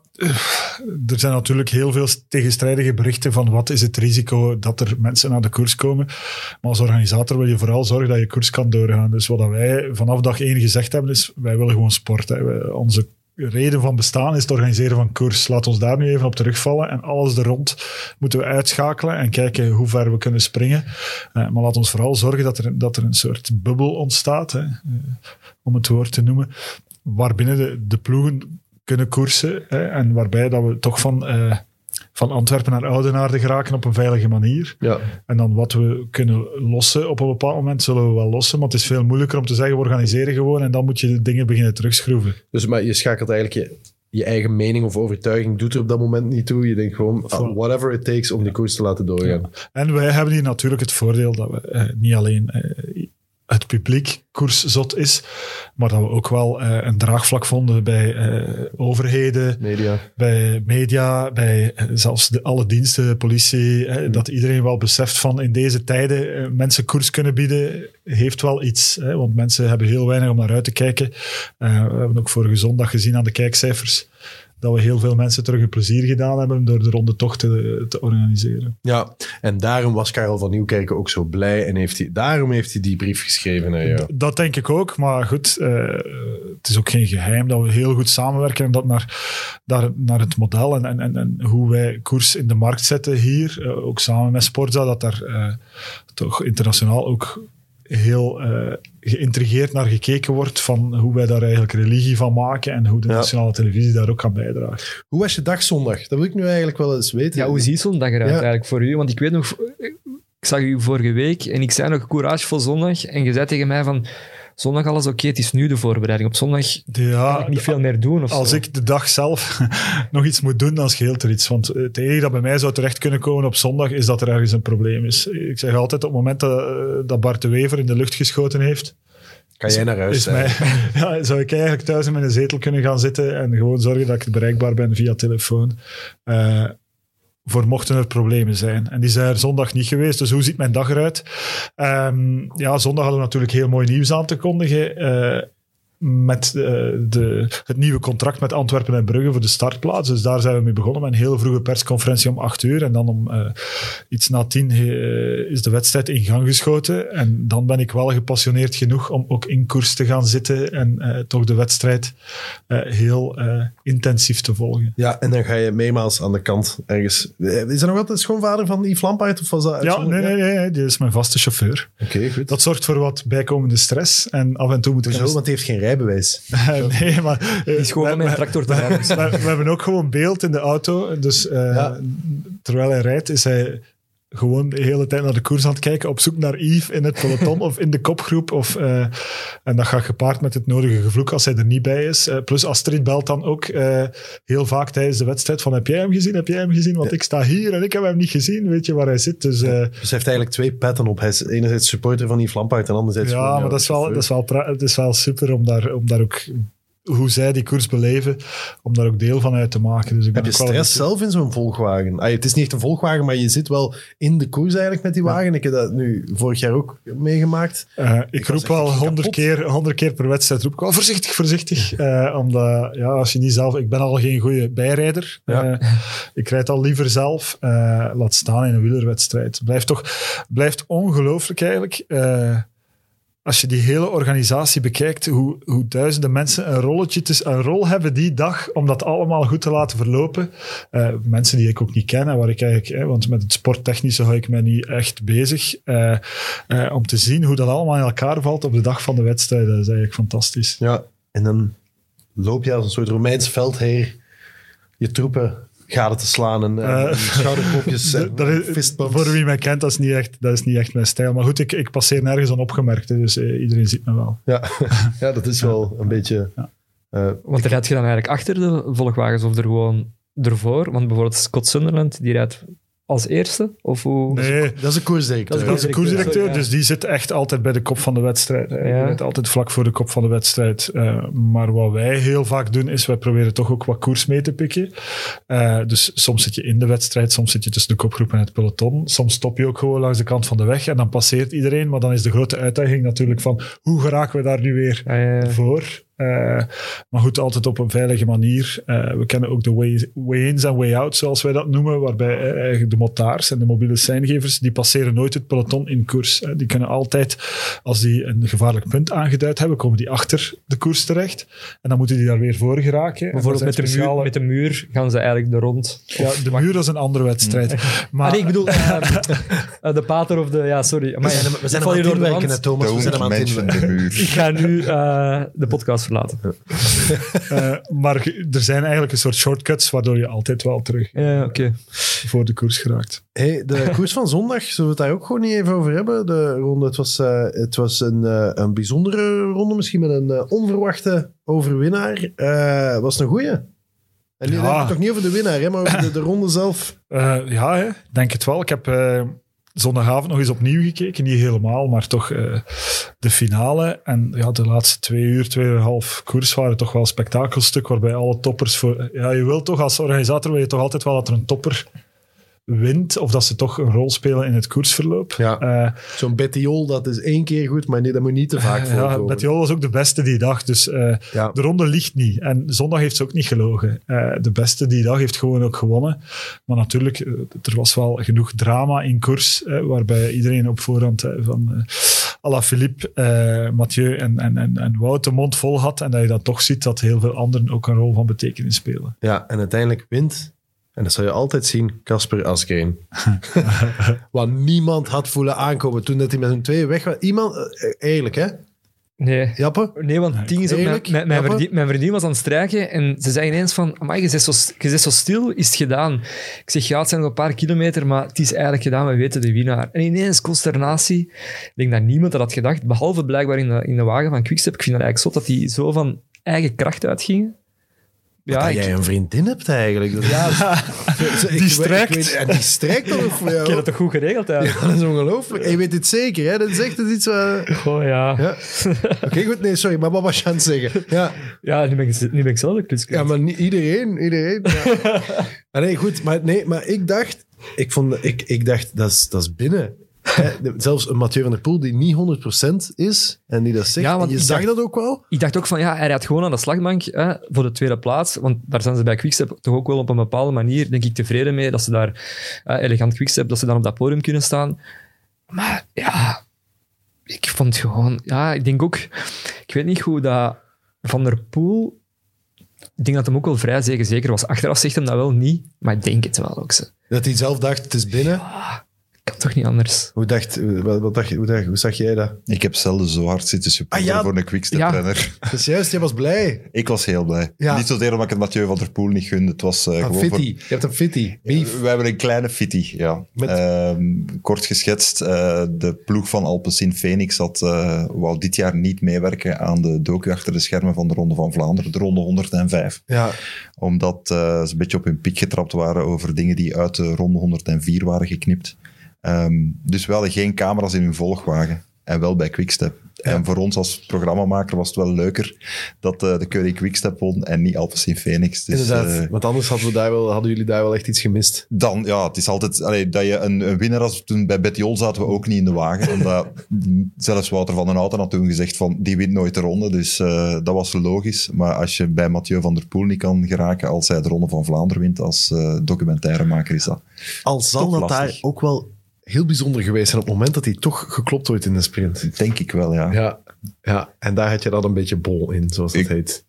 S4: er zijn natuurlijk heel veel tegenstrijdige berichten van wat is het risico dat er mensen naar de koers komen. Maar als organisator wil je vooral zorgen dat je koers kan doorgaan. Dus wat wij vanaf dag één gezegd hebben is, wij willen gewoon sporten. Onze reden van bestaan is het organiseren van koers. Laat ons daar nu even op terugvallen. En alles er rond moeten we uitschakelen en kijken hoe ver we kunnen springen. Uh, maar laat ons vooral zorgen dat er, dat er een soort bubbel ontstaat, hè, uh, om het woord te noemen, waarbinnen de, de ploegen kunnen koersen. Hè, en waarbij dat we toch van, uh, van Antwerpen naar Oudenaarde geraken op een veilige manier.
S1: Ja.
S4: En dan wat we kunnen lossen op een bepaald moment zullen we wel lossen. Maar het is veel moeilijker om te zeggen, we organiseren gewoon en dan moet je de dingen beginnen terugschroeven.
S1: Dus maar je schakelt eigenlijk je, je eigen mening of overtuiging doet er op dat moment niet toe. Je denkt gewoon, ah, whatever it takes om die koers te laten doorgaan.
S4: Ja. En wij hebben hier natuurlijk het voordeel dat we eh, niet alleen... Eh, het publiek koerszot is, maar dat we ook wel uh, een draagvlak vonden bij uh, overheden,
S1: media.
S4: bij media, bij uh, zelfs de, alle diensten, politie, mm. dat iedereen wel beseft van in deze tijden mensen koers kunnen bieden, heeft wel iets. Hè, want mensen hebben heel weinig om naar uit te kijken. we hebben ook vorige zondag gezien aan de kijkcijfers dat we heel veel mensen terug een plezier gedaan hebben door de ronde toch te, te organiseren.
S1: Ja, en daarom was Karel van Nieuwkerken ook zo blij en heeft hij, daarom heeft hij die brief geschreven naar jou.
S4: Dat denk ik ook, maar goed, uh, het is ook geen geheim dat we heel goed samenwerken en dat naar, naar, naar het model en, en, en hoe wij koers in de markt zetten hier, uh, ook samen met Sportza, dat daar uh, toch internationaal ook heel uh, geïntrigeerd naar gekeken wordt van hoe wij daar eigenlijk religie van maken en hoe de ja. nationale televisie daar ook kan bijdragen.
S1: Hoe was je dag zondag? Dat wil ik nu eigenlijk wel eens weten.
S3: Ja, hoe ziet zo'n dag eruit ja. eigenlijk voor u? Want ik weet nog, ik zag u vorige week en ik zei nog couragevol zondag en je zei tegen mij van zondag alles oké, okay, het is nu de voorbereiding. Op zondag ja, kan ik niet veel meer doen. Of
S4: als
S3: zo.
S4: ik de dag zelf *laughs* nog iets moet doen, dan scheelt er iets. Want het enige dat bij mij zou terecht kunnen komen op zondag, is dat er ergens een probleem is. Ik zeg altijd, op het moment dat, dat Bart de Wever in de lucht geschoten heeft,
S1: kan jij naar huis
S4: mij, *laughs* ja, zou ik eigenlijk thuis in mijn zetel kunnen gaan zitten en gewoon zorgen dat ik bereikbaar ben via telefoon. Uh, voor mochten er problemen zijn. En die zijn er zondag niet geweest. Dus hoe ziet mijn dag eruit? Um, ja, zondag hadden we natuurlijk heel mooi nieuws aan te kondigen. Uh, met uh, de, het nieuwe contract met Antwerpen en Brugge voor de startplaats. Dus daar zijn we mee begonnen met een heel vroege persconferentie om acht uur. En dan om uh, iets na tien uh, is de wedstrijd in gang geschoten. En dan ben ik wel gepassioneerd genoeg om ook in koers te gaan zitten en toch de wedstrijd heel intensief te volgen.
S1: Ja, en dan ga je meermaals aan de kant ergens. Is er nog altijd schoonvader van Yves Lampaard? Of was dat
S4: ja, nee, nee, nee, die is mijn vaste chauffeur.
S1: Oké, okay, goed.
S4: Dat zorgt voor wat bijkomende stress. En af en toe moet ik...
S1: Zo, want hij heeft geen rijbewijs. *laughs*
S4: nee, maar...
S3: Die is gewoon met een tractor te rijden.
S4: We, we, hebben ook gewoon beeld in de auto. Dus uh, ja. terwijl hij rijdt, is hij gewoon de hele tijd naar de koers aan het kijken, op zoek naar Yves in het peloton of in de kopgroep. Of, uh, en dat gaat gepaard met het nodige gevloek als hij er niet bij is. Uh, plus Astrid belt dan ook uh, heel vaak tijdens de wedstrijd van heb jij hem gezien, heb jij hem gezien? Want ja. ik sta hier en ik heb hem niet gezien. Weet je waar hij zit? Dus,
S1: ja. dus hij heeft eigenlijk twee petten op. Hij is enerzijds supporter van Yves Lampaard en anderzijds
S4: Ja, maar dat is, wel, dat, is wel het is wel super om daar, om daar ook hoe zij die koers beleven, om daar ook deel van uit te maken. Dus ik
S1: Heb je stress zelf in zo'n volgwagen? Ah, het is niet echt een volgwagen, maar je zit wel in de koers eigenlijk met die wagen. Ja. Ik heb dat nu vorig jaar ook meegemaakt.
S4: Uh, ik, ik roep wel honderd keer, honderd keer per wedstrijd, roep ik wel voorzichtig, voorzichtig. Uh, omdat, ja, als je niet zelf... Ik ben al geen goede bijrijder. Ja. Uh, ik rijd al liever zelf. laat staan in een wielerwedstrijd. Blijft toch... Blijft ongelooflijk eigenlijk als je die hele organisatie bekijkt, hoe, hoe duizenden mensen een, rolletje een rol hebben die dag om dat allemaal goed te laten verlopen. Uh, mensen die ik ook niet ken en waar ik eigenlijk, want met het sporttechnische hou ik mij niet echt bezig. Uh, uh, om te zien hoe dat allemaal in elkaar valt op de dag van de wedstrijd, dat is eigenlijk fantastisch.
S1: Ja, en dan loop je als een soort Romeins veldheer je troepen gaten te slaan en,
S4: Eh,
S1: en schouderklopjes *laughs* en
S4: Dat- dat is-
S1: fistbumps.
S4: voor wie mij kent, dat is niet echt, dat is niet echt mijn stijl. Maar goed, ik, ik passeer nergens onopgemerkt, hè, dus eh, iedereen ziet me wel.
S1: Ja. *laughs* ja, dat is wel een beetje... eh,
S3: Want rijd je dan eigenlijk achter de volgwagens of er gewoon ervoor? Want bijvoorbeeld Scott Sunderland, die rijdt als eerste? Of hoe?
S4: Nee,
S1: dat is een koersdirecteur.
S4: dat is de koersdirecteur, dus die zit echt altijd bij de kop van de wedstrijd. Hij
S3: Ja.
S4: rijdt altijd vlak voor de kop van de wedstrijd. Eh, maar wat wij heel vaak doen, is wij proberen toch ook wat koers mee te pikken. Eh, dus soms zit je in de wedstrijd, soms zit je tussen de kopgroep en het peloton. Soms stop je ook gewoon langs de kant van de weg en dan passeert iedereen. Maar dan is de grote uitdaging natuurlijk van, hoe geraken we daar nu weer
S3: ja, ja.
S4: voor. Eh, maar goed, altijd op een veilige manier. Eh, we kennen ook de way- way-ins en way-outs, zoals wij dat noemen, waarbij eh, eigenlijk de motards en de mobiele seingevers, die passeren nooit het peloton in koers. Die kunnen altijd, als die een gevaarlijk punt aangeduid hebben, komen die achter de koers terecht. En dan moeten die daar weer voor geraken. En
S3: Bijvoorbeeld met de, muur, met de muur gaan ze eigenlijk er rond.
S4: Ja, de muur is een andere wedstrijd. Maar
S3: Ah, nee, ik bedoel, *laughs* eh, eh, de pater of de... Ja, sorry. Maar,
S1: we zijn hem aan
S3: door
S1: het
S3: de
S1: inwerken, Thomas. We zijn aan het inwerken.
S2: de.
S3: Ik ga nu eh, de podcast verlaten. *laughs*
S4: eh, maar er zijn eigenlijk een soort shortcuts, waardoor je altijd wel terug
S3: Ja, oké.
S4: voor de koers geraakt.
S1: Hey, de *laughs* koers van zondag, zullen we het daar ook gewoon niet even over hebben? De ronde, het was, eh, het was een, eh, een bijzondere ronde, misschien met een eh, onverwachte overwinnaar. Eh was een goeie. En nu
S4: Ja.
S1: denk ik toch niet over de winnaar, hè, maar over de, de ronde zelf.
S4: Eh, ja, hè, denk het wel. Ik heb eh, zondagavond nog eens opnieuw gekeken. Niet helemaal, maar toch eh, de finale. En ja, de laatste twee uur, tweeënhalf koers waren toch wel een spektakelstuk waarbij alle toppers... Voor, ja, je wil toch als organisator wil je toch altijd wel dat er een topper wint of dat ze toch een rol spelen in het koersverloop.
S1: Ja.
S4: Eh,
S1: Zo'n Bettiol, dat is één keer goed, maar nee, dat moet niet te vaak
S4: ja,
S1: voorkomen.
S4: Bettiol was ook de beste die dag, dus eh,
S1: Ja.
S4: de ronde ligt niet. En zondag heeft ze ook niet gelogen. Eh, de beste die dag heeft gewoon ook gewonnen. Maar natuurlijk, er was wel genoeg drama in koers, waarbij iedereen op voorhand eh, van uh, Alaphilippe, eh Mathieu en, en, en, en Wout de mond vol had. En dat je dan toch ziet dat heel veel anderen ook een rol van betekenis spelen.
S1: Ja, en uiteindelijk wint, en dat zal je altijd zien, Casper Asgreen. *laughs* Wat niemand had voelen aankomen toen dat hij met hun twee weg was. Iemand, eh, eerlijk hè,
S3: Nee.
S1: Jappe?
S3: Nee, want het ding is ook, mijn, mijn, verdien, mijn vriendin was aan het strijken en ze zei ineens van, amai, je bent, zo, je bent zo stil, is het gedaan? Ik zeg, ja, het zijn nog een paar kilometer, maar het is eigenlijk gedaan, we weten de winnaar. En ineens consternatie. Ik denk dat niemand dat had gedacht, behalve blijkbaar in de, in de wagen van Quickstep. Ik vind dat eigenlijk zot dat die zo van eigen kracht uitgingen.
S1: Ja,
S3: Ja,
S1: dat
S3: ik,
S1: jij een vriendin hebt eigenlijk. Dat- *laughs* ja,
S4: Die strijkt.
S1: en die dan ook voor jou.
S3: ik heb dat toch goed geregeld eigenlijk?
S1: Ja, dat is ongelooflijk. En je weet dit zeker, hè? Dat is echt iets... eh,
S3: Oh ja.
S1: ja. Oké, goed. Nee, sorry. Maar wat was je aan het zeggen? Ja,
S3: Ja, nu ben ik, nu ben ik zelf
S1: ja maar niet iedereen. Iedereen. Ja. *laughs* Nee, goed. Maar, nee, maar ik dacht... Ik, vond, ik, ik dacht, dat is, dat is binnen. Zelfs een Mathieu van der Poel die niet 100% is en die dat zegt.
S3: Ja, want
S1: en je zag
S3: dacht-
S1: dat ook wel.
S3: Ik dacht ook van, ja, hij rijdt gewoon aan de slagbank hè, voor de tweede plaats. Want daar zijn ze bij Quickstep toch ook wel op een bepaalde manier, denk ik, tevreden mee. Dat ze daar, elegant Quickstep, dat ze dan op dat podium kunnen staan. Maar ja, ik vond gewoon... Ja, ik denk ook... Ik weet niet hoe dat Van der Poel... Ik denk dat hem ook wel vrij zeker zeker was. Achteraf zegt hem dat wel niet, maar ik denk het wel ook. Ze.
S1: Dat hij zelf dacht, het is binnen.
S3: Kan toch niet anders?
S1: Hoe, dacht, wat, wat dacht, je- hoe, dacht, hoe zag jij dat?
S2: Ik heb zelden zo hard zitten supporten
S1: Ah, ja.
S2: voor een quickstep-renner.
S1: Dat is *laughs* juist, jij was blij.
S2: Ik was heel blij.
S1: Ja.
S2: Niet zozeer omdat ik het Mathieu van der Poel niet gunde. Het was eh,
S1: Een
S2: gewoon voor...
S1: Je hebt een fitty. Beef.
S2: We hebben een kleine fitty, ja.
S1: Met-
S2: Ehm, kort geschetst, eh, de ploeg van Alpecin Phoenix had, eh, wou dit jaar niet meewerken aan de docu achter de schermen van de Ronde van Vlaanderen, de Ronde 105.
S1: Ja,
S2: Omdat eh, ze een beetje op hun piek getrapt waren over dingen die uit de Ronde 104 waren geknipt. Ehm, dus we hadden geen camera's in hun volgwagen. En wel bij Quickstep. En voor ons als programmamaker was het wel leuker dat eh, de Curry Quickstep won en niet Alpecin Phoenix. Dus,
S1: inderdaad.
S2: eh,
S1: Want anders hadden, we daar wel, hadden jullie daar wel echt iets gemist.
S2: dan, ja, het is altijd allee, dat je een, een winnaar als toen bij Bettiol zaten we ook niet in de wagen. Omdat *laughs* zelfs Wouter van den Houten had toen gezegd van die wint nooit de ronde. Dus eh, dat was logisch. Maar als je bij Mathieu van der Poel niet kan geraken als hij de ronde van Vlaanderen wint als eh, documentairemaker is dat.
S1: Al zal dat daar ook wel heel bijzonder geweest zijn op het moment dat hij toch geklopt wordt in de sprint.
S2: Denk ik wel, ja.
S1: Ja, ja. en daar had je dan een beetje bol in, zoals dat heet.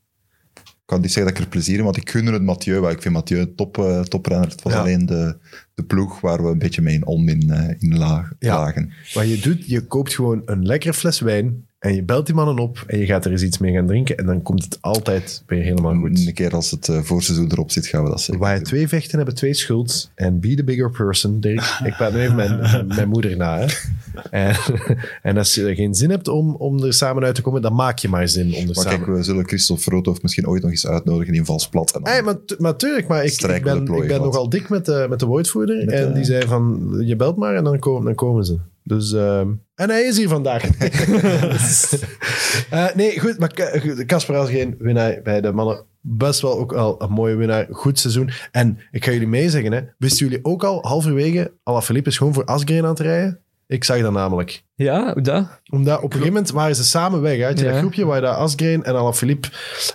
S2: Ik kan niet zeggen dat ik er plezier in want ik gunde het Mathieu. wel. Ik vind Mathieu een top, eh, toprenner. Het was
S1: Ja.
S2: alleen de, de ploeg waar we een beetje mee in onmin eh, in laag,
S1: Ja.
S2: lagen.
S1: Wat je doet, je koopt gewoon een lekkere fles wijn En je belt die mannen op en je gaat er eens iets mee gaan drinken. En dan komt het altijd weer helemaal goed.
S2: Een keer als het uh, voorseizoen erop zit, gaan we dat zeker
S1: Waar twee vechten hebben twee schuld. En be the bigger person. Dirk, *laughs* ik praat nu even mijn, mijn moeder na. Hè. En, *laughs* en, als je geen zin hebt om, om er samen uit te komen, dan maak je maar zin om er
S2: maar
S1: samen...
S2: kijk, we zullen Christophe Roodhoff misschien ooit nog eens uitnodigen in Vals Plat. En
S1: hey, maar, maar tuurlijk, maar ik, ik ben, ik ben nogal dik met de, met de woordvoerder. Met en de... die zei van, je belt maar en dan, komen, dan komen ze. Dus, uh, en hij is hier vandaag. uh, *laughs* nee, goed, maar Casper als geen winnaar bij de mannen. Best wel ook al een mooie winnaar. Goed seizoen. En ik ga jullie meezeggen, hè. Wisten jullie ook al halverwege Alaphilippe is gewoon voor Asgreen aan het rijden? Ik zag dat namelijk.
S3: Ja, hoe dat?
S1: Omdat op een gegeven moment waren ze samen weg. Uit je ja. dat groepje waar dat Asgreen en Alaphilippe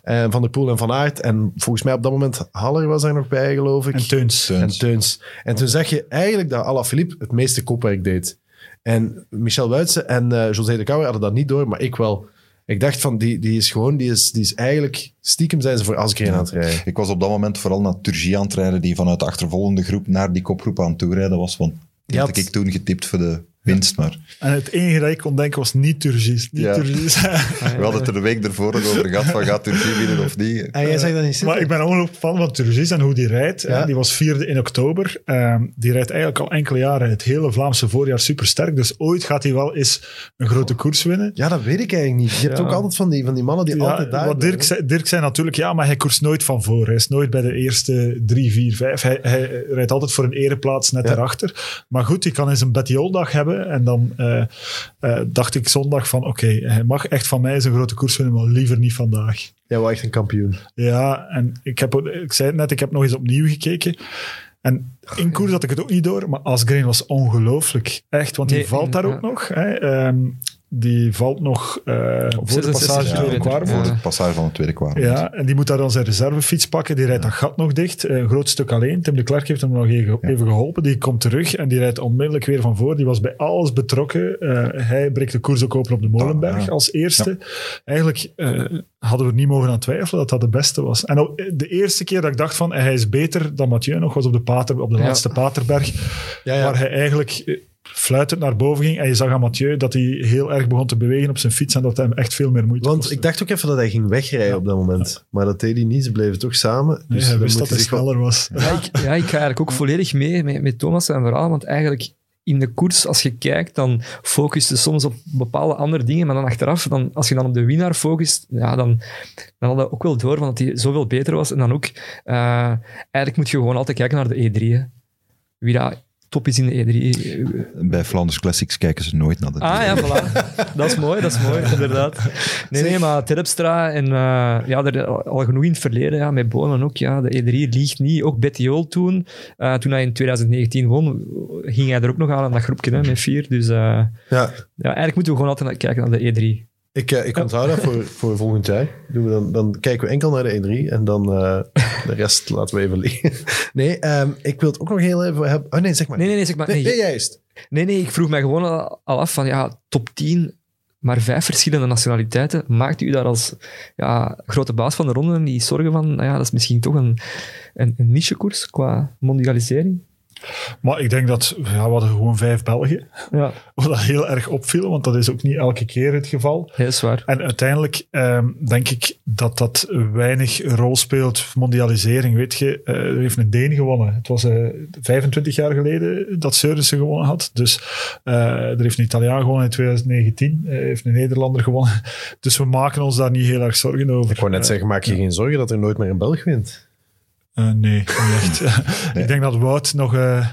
S1: en Van der Poel en Van Aert en volgens mij op dat moment Haller was er nog bij, geloof ik.
S4: En Teuns.
S1: En Teuns. En toen zag je eigenlijk dat Alaphilippe het meeste kopwerk deed. En Michel Wuitse en uh, José de Kouwer hadden dat niet door, maar ik wel. Ik dacht van, die, die is gewoon, die is, die is eigenlijk, stiekem zijn ze voor Asgreen aan het rijden.
S2: Ik was op dat moment vooral naar Turgie aan het rijden, die vanuit de achtervolgende groep naar die kopgroep aan het toerijden was. Want die had ik toen getipt voor de winst, maar...
S4: En het enige dat ik kon denken was niet Turgis. Niet
S2: Ja.
S4: Turgis. *laughs*
S2: We hadden het er de week ervoor nog over gehad, van gaat Turgie winnen of niet.
S1: En jij zegt dat niet zitten?
S4: Maar ik ben ongelooflijk fan van Turgis en hoe die rijdt.
S1: Ja.
S4: Eh, Die was vierde in oktober. Ehm, die rijdt eigenlijk al enkele jaren het hele Vlaamse voorjaar supersterk. Dus ooit gaat hij wel eens een grote koers winnen.
S1: Ja, dat weet ik eigenlijk niet. Je hebt
S3: Ja.
S1: ook altijd van die, van die mannen die
S4: Ja,
S1: altijd daar
S4: wat Dirk, zei, Dirk zei natuurlijk, ja, maar hij koerst nooit van voor. Hij is nooit bij de eerste drie, vier, vijf. Hij, hij rijdt altijd voor een ereplaats net
S1: Ja.
S4: daarachter. Maar goed, hij kan eens een Betty dag En dan eh, eh, dacht ik zondag van, oké, hij mag echt van mij een grote koers winnen, maar liever niet vandaag.
S1: Jij was echt een kampioen.
S4: Ja, en ik, heb, ik zei het net, ik heb nog eens opnieuw gekeken. En in koers had ik het ook niet door, maar Asgreen was ongelooflijk. Echt, want die
S3: Nee,
S4: valt daar
S3: ja.
S4: ook nog. Hè. Ehm, die valt nog eh, voor de
S3: 66
S4: passage.
S3: Ja.
S2: Voor de passage van het tweede kwart.
S4: Ja, en die moet daar dan zijn reservefiets pakken. Die rijdt dat gat nog dicht. eh, Een groot stuk alleen. Tim de Klerk heeft hem nog even, geholpen. Die komt terug en die rijdt onmiddellijk weer van voor. Die was bij alles betrokken. Eh, hij breekt de koers ook open op de Molenberg
S2: ja.
S4: als eerste. Eigenlijk eh, hadden we er niet mogen aan twijfelen dat dat de beste was. En ook de eerste keer dat ik dacht van hij is beter dan Mathieu nog was op de, Pater, op de
S3: Ja.
S4: laatste Paterberg.
S1: Ja, ja.
S4: Waar hij eigenlijk fluitend naar boven ging. En je zag aan Mathieu dat hij heel erg begon te bewegen op zijn fiets. En dat hij hem echt veel meer moeite
S1: Want
S4: kostte.
S1: ik dacht ook even dat hij ging wegrijden op dat moment. Maar dat deed hij niet. Ze bleven toch samen.
S4: Nee,
S1: Dus
S4: hij
S1: dan
S4: wist dat hij
S1: wel-
S4: sneller was.
S3: Ja, ik, ja, ik ga eigenlijk ook volledig mee met, met Thomas zijn verhaal, want eigenlijk in de koers, als je kijkt, dan focus je soms op bepaalde andere dingen, maar dan achteraf, dan, als je dan op de winnaar focust, ja, dan, dan had je ook wel door van dat hij zoveel beter was. En dan ook, eh, eigenlijk moet je gewoon altijd kijken naar de E3. Hè. Wie dat top is in de E3.
S2: Bij Flanders Classics kijken ze nooit naar de
S3: Ah ja, voilà. Dat is mooi, dat is mooi, *laughs* inderdaad. Nee, nee, maar Terpstra en eh, ja, er al genoeg in het verleden, ja, met Bonen ook. Ja, de E3 liegt niet. Ook Betty Jol toen, eh, toen hij in 2019 won, ging hij er ook nog aan in dat groepje hè, met vier. Dus eh,
S1: Ja,
S3: ja, eigenlijk moeten we gewoon altijd naar- kijken naar de E3.
S1: Ik, eh, ik onthoud dat voor, voor volgend jaar. Doen we dan, dan kijken we enkel naar de E3 en dan eh, de rest laten we even liggen. *laughs* Nee, ehm, ik wil het ook nog heel even hebben. Oh nee, zeg maar.
S3: Nee, nee, nee, zeg maar.
S1: Nee,
S3: Nee,
S1: nee, juist.
S3: nee, nee, ik vroeg mij gewoon al, al af van, ja, top 10, maar vijf verschillende nationaliteiten. Maakt u daar als ja, grote baas van de ronde niet zorgen van, nou ja, dat is misschien toch een, een, een nichekoers qua mondialisering?
S4: Maar ik denk dat ja, we hadden gewoon vijf Belgen.
S3: Ja, *laughs*
S4: Wat dat heel erg opviel, want dat is ook niet elke keer het geval.
S3: heel zwaar.
S4: En uiteindelijk ehm, denk ik dat dat weinig rol speelt. Mondialisering, weet je. eh, er heeft een Deen gewonnen. Het was eh 25 jaar geleden dat Seurensen gewonnen had. Dus eh, er heeft een Italiaan gewonnen in 2019. Er heeft een Nederlander gewonnen. *laughs* Dus we maken ons daar niet heel erg zorgen over.
S1: Ik wou net zeggen, maak je geen zorgen dat er nooit meer een Belg wint.
S4: Eh, nee, niet echt. *laughs* Ik denk dat Wout nog... eh,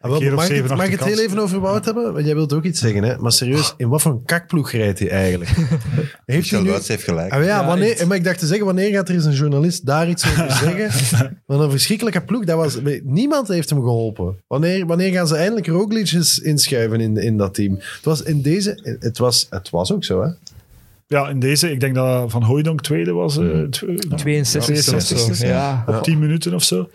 S1: Ah, wel,
S4: keer of
S1: mag ik
S4: zeven,
S1: mag ik het heel even over Wout hebben? Want jij wilt ook iets zeggen, hè? Maar serieus, in wat voor een kakploeg rijdt hij eigenlijk? *laughs* Heeft hij nu...
S2: Wuits heeft gelijk.
S1: Ah, ja,
S3: Ja,
S1: wanneer,
S3: echt.
S1: maar ik dacht te zeggen, wanneer gaat er eens een journalist daar iets over *laughs* zeggen? Want een verschrikkelijke ploeg, dat was, niemand heeft hem geholpen. Wanneer, wanneer gaan ze eindelijk Roglic eens inschuiven in, in dat team? Het was in deze, het was, het was ook zo, hè?
S4: Ja, in deze, ik denk dat Van Hooijdonk tweede was. eh, tw- nou,
S3: 62
S4: ja,
S3: of zo.
S4: 62,
S3: Ja.
S4: Op 10 minuten of zo.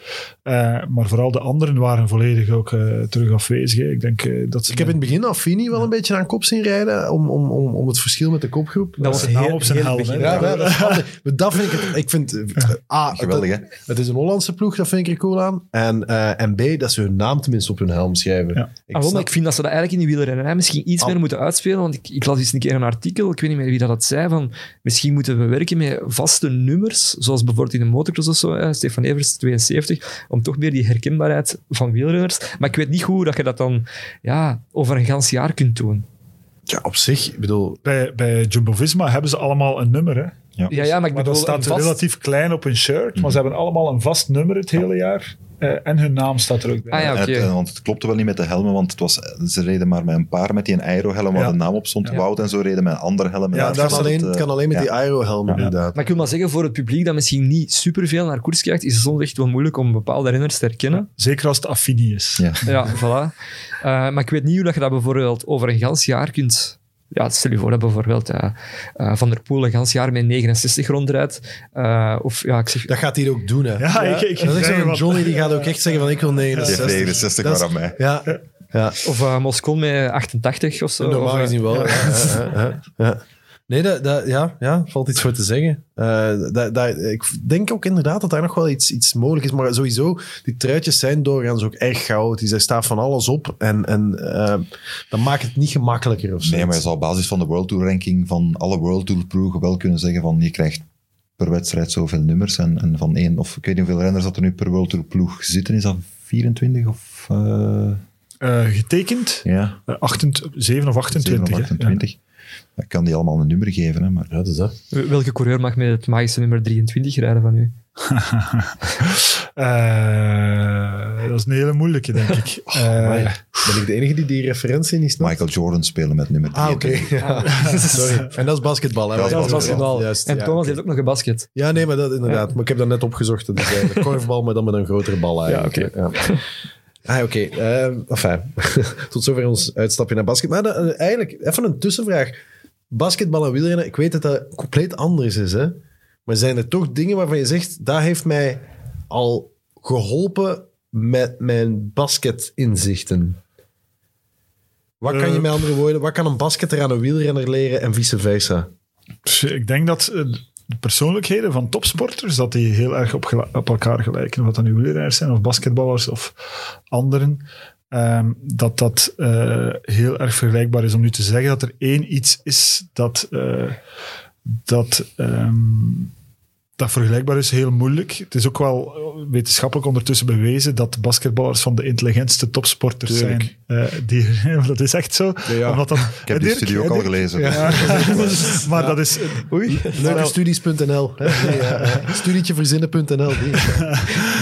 S4: Eh, maar vooral de anderen waren volledig ook eh, terug afwezig. hè. Ik denk eh, dat ze...
S1: Ik heb in het begin Affini wel een beetje aan kop zien rijden om, om, om, om het verschil met de kopgroep.
S3: Dat was heel,
S4: op zijn helm.
S1: Ja, ja, dat vind ik het. Ik vind. eh, A,
S2: Geweldig,
S1: het,
S2: hè?
S1: het is een Hollandse ploeg, dat vind ik er cool aan. En, eh, en B, dat ze hun naam tenminste op hun helm schrijven.
S4: Ja.
S1: Ik
S3: Ah,
S1: snap-
S3: ik vind dat ze dat eigenlijk in die wielrennerij misschien iets
S1: Al-
S3: meer moeten uitspelen. Want ik, ik las eens een keer een artikel, ik weet niet meer wie dat zei, van misschien moeten we werken met vaste nummers, zoals bijvoorbeeld in de motocross of zo, hè, Stefan Evers 72, om toch meer die herkenbaarheid van wielrenners. Maar ik weet niet hoe dat je dat dan ja, over een gans jaar kunt doen.
S1: ja, op zich, ik bedoel.
S4: Bij, bij Jumbo-Visma hebben ze allemaal een nummer. Hè?
S2: Ja.
S3: Ja, ja maar ik
S4: Maar dat staat
S3: vast-
S4: relatief klein op hun shirt. Maar ze hebben allemaal een vast nummer het hele jaar. Eh, en hun naam staat er ook bij.
S3: Ah ja,
S2: het, eh, want het klopte wel niet met de helmen, want het was, ze reden maar met een paar met die een aero-helm waar
S4: Ja.
S2: de naam op stond.
S4: Ja.
S2: Wout en zo reden met andere helmen.
S4: Ja,
S2: Daar
S1: alleen,
S2: het, eh,
S1: kan alleen met
S2: ja.
S1: die aero-helmen,
S2: Ja.
S1: inderdaad.
S3: Maar ik wil maar zeggen, voor het publiek dat misschien niet superveel naar koers kijkt, is het soms echt wel moeilijk om bepaalde renners te herkennen.
S4: Zeker als het Affini is.
S2: Ja.
S3: Ja, voilà. Eh, maar ik weet niet hoe dat je dat bijvoorbeeld over een gans jaar kunt... Ja, stel je voor dat bijvoorbeeld eh, eh, Van der Poel een gans jaar met 69 rondrijdt. Eh, of ja, ik zeg...
S1: Dat gaat hij ook doen, hè.
S4: Ja, ik- ik-
S1: dat is echt
S4: ik-
S1: zo'n Johnny, die gaat ook echt zeggen van ik wil
S2: Die heeft
S1: 69.
S2: 69
S1: Dat is-
S2: maar aan mij.
S1: Ja, ja.
S3: Of uh, Moscon met 88 of zo.
S1: normaal
S3: eh,
S1: gezien wel. Ja, ja, ja, ja. *laughs* Nee, dat, ja, ja, valt iets voor te zeggen. Eh, dat, dat, ik denk ook inderdaad dat daar nog wel iets, iets mogelijk is. Maar sowieso, die truitjes zijn doorgaans ook erg chaotisch. Er staat van alles op en, en eh, dat maakt het niet gemakkelijker of zo.
S2: Nee, maar je zou op basis van de World Tour ranking van alle World Tour ploegen wel kunnen zeggen van je krijgt per wedstrijd zoveel nummers. En, en van één, of ik weet niet hoeveel renners dat er nu per World Tour ploeg zitten. Is dat 24 of... eh,
S4: Eh, getekend
S2: ja,
S4: eh, 28 7 of
S2: 7
S4: 28.
S2: of
S4: hè.
S2: 28. Ik kan die allemaal een nummer geven, hè, maar...
S1: Ja, dat is dat.
S3: Welke coureur mag met het magische nummer 23 rijden van u? *laughs*
S4: Eh, dat is een hele moeilijke, denk ik. *laughs* Eh,
S1: Amai. ben ik de enige die die referentie niet snapt?
S2: Michael Jordan spelen met nummer
S1: Ah, oké.
S2: 23.
S1: Ja. *laughs* Sorry. En dat is basketbal. Hè?
S2: Dat is
S3: Dat is basketbal.
S1: Juist,
S3: en
S1: ja,
S3: Thomas
S1: oké.
S3: heeft ook nog een basket.
S1: Ja, nee, maar dat inderdaad. Maar ik heb dat net opgezocht. Dat is eigenlijk korfbal, maar dan met een grotere bal eigenlijk. Ja, Ah, oké. Eh, enfin, *laughs* tot zover ons uitstapje naar basket. Maar dan, eh, eigenlijk, even een tussenvraag. Basketbal en wielrennen, ik weet dat dat compleet anders is, hè? Maar zijn er toch dingen waarvan je zegt, dat heeft mij al geholpen met mijn basketinzichten? Wat kan je
S4: Eh.
S1: met andere woorden, wat kan een basketter aan een wielrenner leren en vice versa?
S4: Ik denk dat eh, de persoonlijkheden van topsporters, dat die heel erg op, elkaar gelijken. Dat dan nu wielrenners zijn, of basketballers, of anderen. Ehm, dat dat eh, heel erg vergelijkbaar is om nu te zeggen dat er één iets is dat, eh, dat, ehm, dat vergelijkbaar is, heel moeilijk. Het is ook wel wetenschappelijk ondertussen bewezen dat basketballers van de intelligentste topsporters
S1: Tuurlijk.
S4: zijn. Eh, die, *laughs* dat is echt zo.
S1: ja.
S4: Omdat dat,
S2: Ik heb die
S4: Dirk,
S2: studie ook
S4: hè,
S2: al gelezen.
S1: Ja. *laughs* *laughs*
S4: maar dat is...
S1: Oei, leukestudies.nl. hè? Nee. Studietjeverzinnen.nl. die.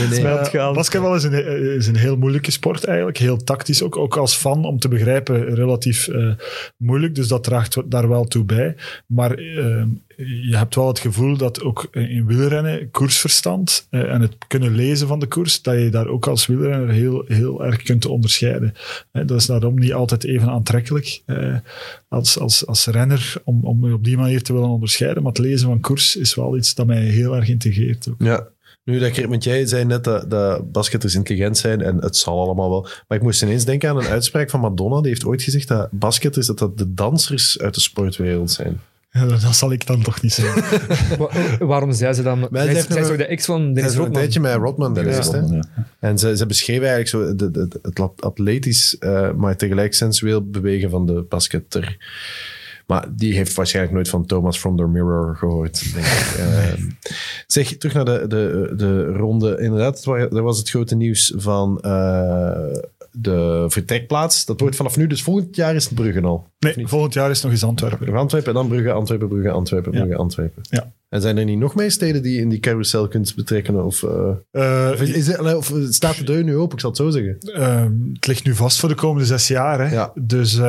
S1: Nee, nee.
S4: Eh, basketbal is een, is een heel moeilijke sport eigenlijk. Heel tactisch ook. Ook als fan om te begrijpen relatief eh, moeilijk. Dus dat draagt daar wel toe bij. Maar eh, je hebt wel het gevoel dat ook in wielrennen koersverstand eh, en het kunnen lezen van de koers, dat je daar ook als wielrenner heel, heel erg kunt onderscheiden. Eh, dat is daarom niet altijd even aantrekkelijk eh, als, als, als renner om, om je op die manier te willen onderscheiden. Maar het lezen van koers is wel iets dat mij heel erg integreert. Ook.
S1: Ja. Nu, dat, want jij zei net dat, dat basketters intelligent zijn en het zal allemaal wel. Maar ik moest ineens denken aan een uitspraak van Madonna. Die heeft ooit gezegd dat basketters dat dat de dansers uit de sportwereld zijn.
S4: Ja, dat zal ik dan toch niet zeggen. *laughs*
S3: Wa- waarom zei ze dan? Zij
S1: heeft
S3: zij is
S1: nog-
S3: ook de ex van
S1: Dat
S3: Dennis
S1: is een
S3: Rodman.
S1: tijdje met Rodman geweest. hè?
S2: Ja.
S1: En ze, ze beschreven eigenlijk zo de, de- het lat- atletisch, eh, maar tegelijk sensueel bewegen van de basketter. Maar die heeft waarschijnlijk nooit van Thomas from the Mirror gehoord, denk ik. *laughs* Eh, zeg, terug naar de, de, de ronde. Inderdaad, het wa- dat was het grote nieuws van eh, de vertrekplaats. Dat wordt vanaf nu, dus volgend jaar is het Brugge al.
S4: Nee, volgend jaar is nog eens Antwerpen.
S1: Antwerpen, dan Brugge, Antwerpen, Brugge, Antwerpen,
S4: Ja.
S1: Brugge, Antwerpen.
S4: Ja.
S1: En zijn er niet nog meer steden die je in die carousel kunt betrekken? Of, eh,
S4: Eh,
S1: of, is, het- of staat de deur nu open, ik zal het zo zeggen?
S4: ehm, het ligt nu vast voor de komende zes jaar. Hè?
S1: Ja.
S4: Dus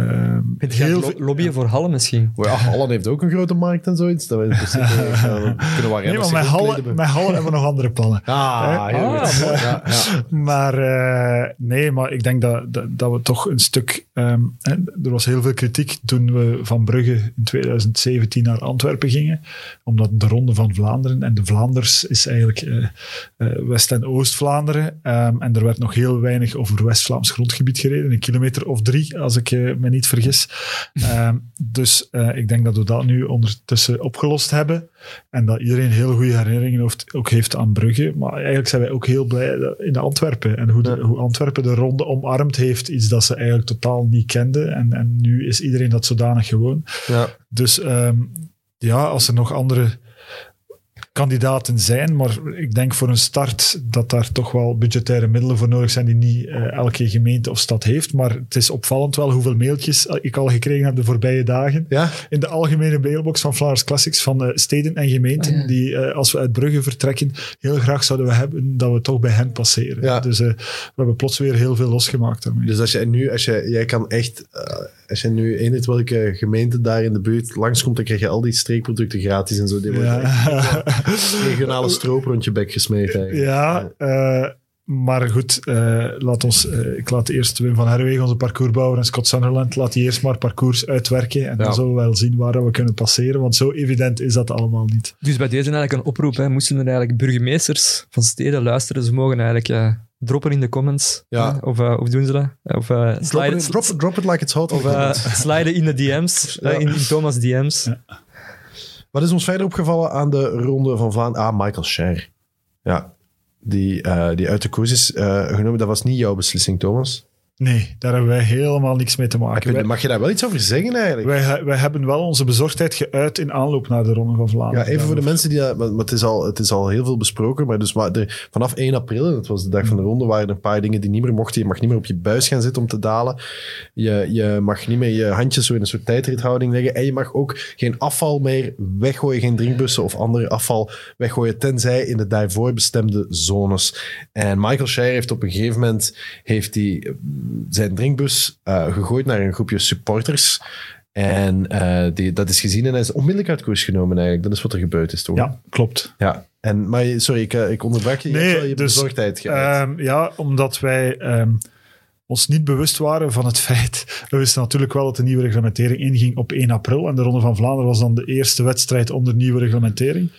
S4: ehm, ehm,
S3: Het gaat
S4: heel
S3: lobbyen voor Halle misschien.
S1: Maar ja, Holland heeft ook een grote markt en zoiets. Dat we in principe *laughs* kunnen we
S4: Nee, maar met. Halle, met Halle hebben we nog andere plannen.
S1: Ah, heel
S3: Ah,
S1: goed.
S3: mooi.
S1: Ja, ja.
S4: Maar eh, nee, maar ik denk dat, dat, dat we toch een stuk... ehm, hè, er was heel veel kritiek toen we van Brugge in 2017 naar Antwerpen gingen. Omdat de Ronde van Vlaanderen en de Vlaanders is eigenlijk eh, eh, West- en Oost-Vlaanderen. Ehm, en er werd nog heel weinig over West-Vlaams grondgebied gereden. Een kilometer of drie, als ik eh, me niet vergis. Ehm, dus eh, ik denk dat we dat nu ondertussen opgelost hebben. En dat iedereen heel goede herinneringen heeft, ook heeft aan Brugge. Maar eigenlijk zijn wij ook heel blij in Antwerpen. En hoe, de- hoe Antwerpen de ronde omarmd heeft. Iets dat ze eigenlijk totaal niet kenden. En, en nu is iedereen dat zodanig gewoon.
S1: Ja.
S4: Dus ehm, ja, als er nog andere kandidaten zijn, maar ik denk voor een start dat daar toch wel budgettaire middelen voor nodig zijn die niet eh, elke gemeente of stad heeft. Maar het is opvallend wel hoeveel mailtjes ik al gekregen heb de voorbije dagen
S1: Ja?
S4: in de algemene mailbox van Vlaanders Classics van eh, steden en gemeenten
S3: ja.
S4: die, eh, als we uit Brugge vertrekken, heel graag zouden we hebben dat we toch bij hen passeren.
S1: Ja.
S4: Dus eh, we hebben plots weer heel veel losgemaakt daarmee.
S1: Dus als je nu, als je, jij kan echt, eh, als je nu weet welke gemeente daar in de buurt langskomt, dan krijg je al die streekproducten gratis en zo. Die
S4: ja. *laughs*
S1: regionale stroop rond je bek gesmeed eigenlijk.
S4: ja, eh, maar goed, eh, laat ons, eh, ik laat eerst Wim van Herwegen, onze parcoursbouwer en Scott Sunderland, laat die eerst maar parcours uitwerken en
S1: Ja.
S4: dan zullen we wel zien waar we kunnen passeren, want zo evident is dat allemaal niet.
S3: Dus bij deze eigenlijk een oproep. Hè. Moesten er eigenlijk burgemeesters van steden luisteren, ze mogen eigenlijk eh, droppen in de comments.
S1: Ja.
S3: Of, eh, of doen ze dat? Of eh
S1: Drop,
S3: sliden,
S1: it, drop, it- drop it like it's hot.
S3: of, eh, sliden in de DM's,
S1: Ja.
S3: eh, in, in Thomas' DM's.
S4: Ja.
S1: Wat is ons verder opgevallen aan de Ronde van Vlaanderen? Ah, Michael Scher. Ja, die, eh, die uit de koers is eh, genomen. Dat was niet jouw beslissing, Thomas.
S4: Nee, daar hebben wij helemaal niks mee te maken. Wij-
S1: mag je daar wel iets over zeggen eigenlijk?
S4: Wij, wij hebben wel onze bezorgdheid geuit in aanloop naar de Ronde van
S1: Ja,
S4: Vlaanderen.
S1: even voor de mensen die dat... Maar, maar het, is al, het is al heel veel besproken, maar dus maar vanaf 1 april, dat was de dag van de ronde, waren er een paar dingen die niet meer mochten. Je mag niet meer op je buis gaan zitten om te dalen. Je, je mag niet meer je handjes zo in een soort tijdrithouding leggen. En je mag ook geen afval meer weggooien, geen drinkbussen of andere afval weggooien, tenzij in de daarvoor bestemde zones. En Michael Shire heeft op een gegeven moment heeft eh, zijn drinkbus eh, gegooid naar een groepje supporters. En eh, die, dat is gezien en hij is onmiddellijk uit koers genomen eigenlijk. Dat is wat er gebeurd is, toch?
S4: Ja, klopt.
S1: Ja. En, maar je- sorry, ik, eh, ik onderbrak je. Je
S4: Nee,
S1: hebt wel je
S4: dus,
S1: bezorgdheid geuit.
S4: Ehm, ja, omdat wij ehm, ons niet bewust waren van het *laughs* feit. We wisten natuurlijk wel dat de nieuwe reglementering inging op 1 april. En de Ronde van Vlaanderen was dan de eerste wedstrijd onder nieuwe reglementering.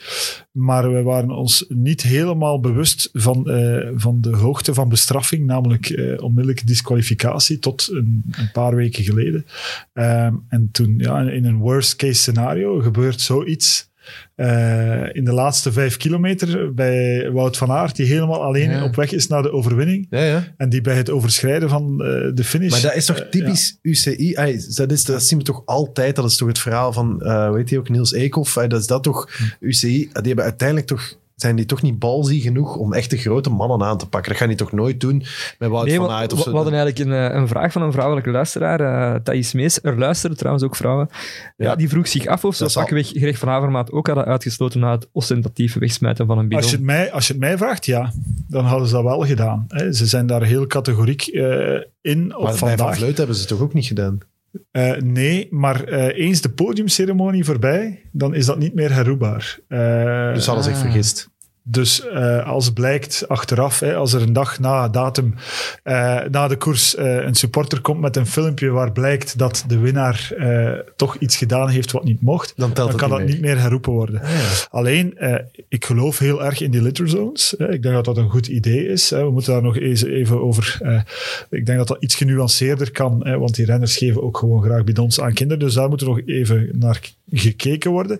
S4: Maar we waren ons niet helemaal bewust van, eh, van de hoogte van bestraffing, namelijk eh, onmiddellijke disqualificatie tot een, een paar weken geleden. Ehm, en toen, ja, in een worst case scenario, gebeurt zoiets. Eh, in de laatste vijf kilometer bij Wout van Aert, die helemaal alleen
S3: Ja.
S4: op weg is naar de overwinning.
S1: ja, ja.
S4: En die bij het overschrijden van eh, de finish.
S1: Maar dat is toch
S4: eh,
S1: typisch UCI? Dat, is, dat zien we toch altijd? Dat is toch het verhaal van, weet je ook, Niels Eekhoff? Dat is dat toch? UCI, die hebben uiteindelijk toch... Zijn die toch niet balzie genoeg om echt de grote mannen aan te pakken? Dat gaan die toch nooit doen met Wout
S3: Nee,
S1: van
S3: we,
S1: Aert of zo?
S3: we hadden eigenlijk een, eh, een vraag van een vrouwelijke luisteraar, eh Thais Mees. Er luisteren trouwens ook vrouwen. Ja.
S1: Ja.
S3: die vroeg zich af of ze pakweg Greg van Avermaat ook hadden uitgesloten na het ostentatieve wegsmijten van een bidon.
S4: Als je, het mij, als je het mij vraagt, ja, dan hadden ze dat wel gedaan. Hè. Ze zijn daar heel categoriek eh, in op
S1: maar bij Van. Vleut hebben ze het toch ook niet gedaan?
S4: Eh, nee, maar eh, eens de podiumceremonie voorbij, dan is dat niet meer herroepbaar. Eh,
S1: Dus ze hadden zich
S3: Ah.
S1: vergist.
S4: Dus eh, als blijkt achteraf, hè, als er een dag na datum, eh, na de koers, eh, een supporter komt met een filmpje waar blijkt dat de winnaar toch iets gedaan heeft wat niet mocht,
S1: Dan
S4: kan
S1: niet
S4: dat niet meer herroepen worden. Alleen, eh, ik geloof heel erg in die litter zones. Hè. Ik denk dat dat een goed idee is. Hè. We moeten daar nog eens even over... ik denk dat dat iets genuanceerder kan, hè, want die renners geven ook gewoon graag bidons aan kinderen. Dus daar moet er nog even naar gekeken worden.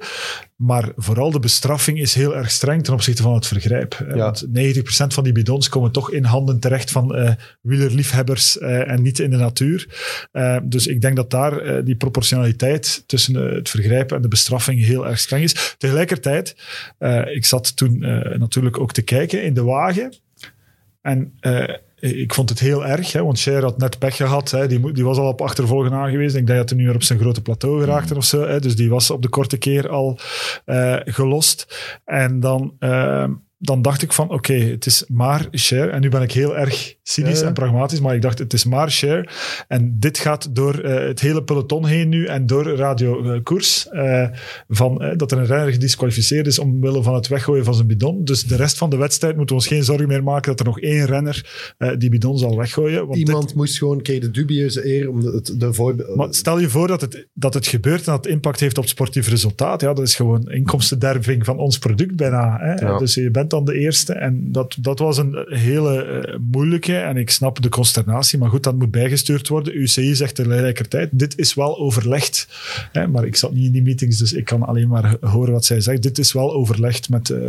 S4: Maar vooral de bestraffing is heel erg streng ten opzichte van het vergrijp.
S1: Ja.
S4: Want 90% van die bidons komen toch in handen terecht van eh wielerliefhebbers eh, en niet in de natuur. Eh, dus ik denk dat daar eh, die proportionaliteit tussen eh, het vergrijpen en de bestraffing heel erg streng is. Tegelijkertijd, eh, ik zat toen eh, natuurlijk ook te kijken in de wagen. En eh, ik vond het heel erg, hè, want Cher had net pech gehad. Hè, die, die was al op achtervolgen aangewezen. Ik denk dat hij nu weer op zijn grote plateau geraakte of zo. Hè, dus die was op de korte keer al eh, gelost. En dan eh, dan dacht ik van, oké, het is maar share. En nu ben ik heel erg cynisch
S1: Ja.
S4: en pragmatisch, maar ik dacht, het is maar share. En dit gaat door eh, het hele peloton heen nu en door Radio eh, Koers. eh, van, dat er een renner gedisqualificeerd is omwille van het weggooien van zijn bidon. Dus de rest van de wedstrijd moeten we ons geen zorgen meer maken dat er nog één renner eh, die bidon zal weggooien. Want dit-
S1: Iemand moest gewoon, kreeg de dubieuze eer om de, het- de voorbeeld...
S4: maar stel je voor dat het, dat het gebeurt en dat het impact heeft op het sportief resultaat. Ja, dat is gewoon inkomstenderving van ons product bijna. Hè?
S1: Ja.
S4: Dus je bent dan de eerste. En dat, dat was een hele eh, moeilijke. En ik snap de consternatie. Maar goed, dat moet bijgestuurd worden. UCI zegt tegelijkertijd, dit is wel overlegd. Hè? Maar ik zat niet in die meetings, dus ik kan alleen maar horen wat zij zegt. Dit is wel overlegd met eh,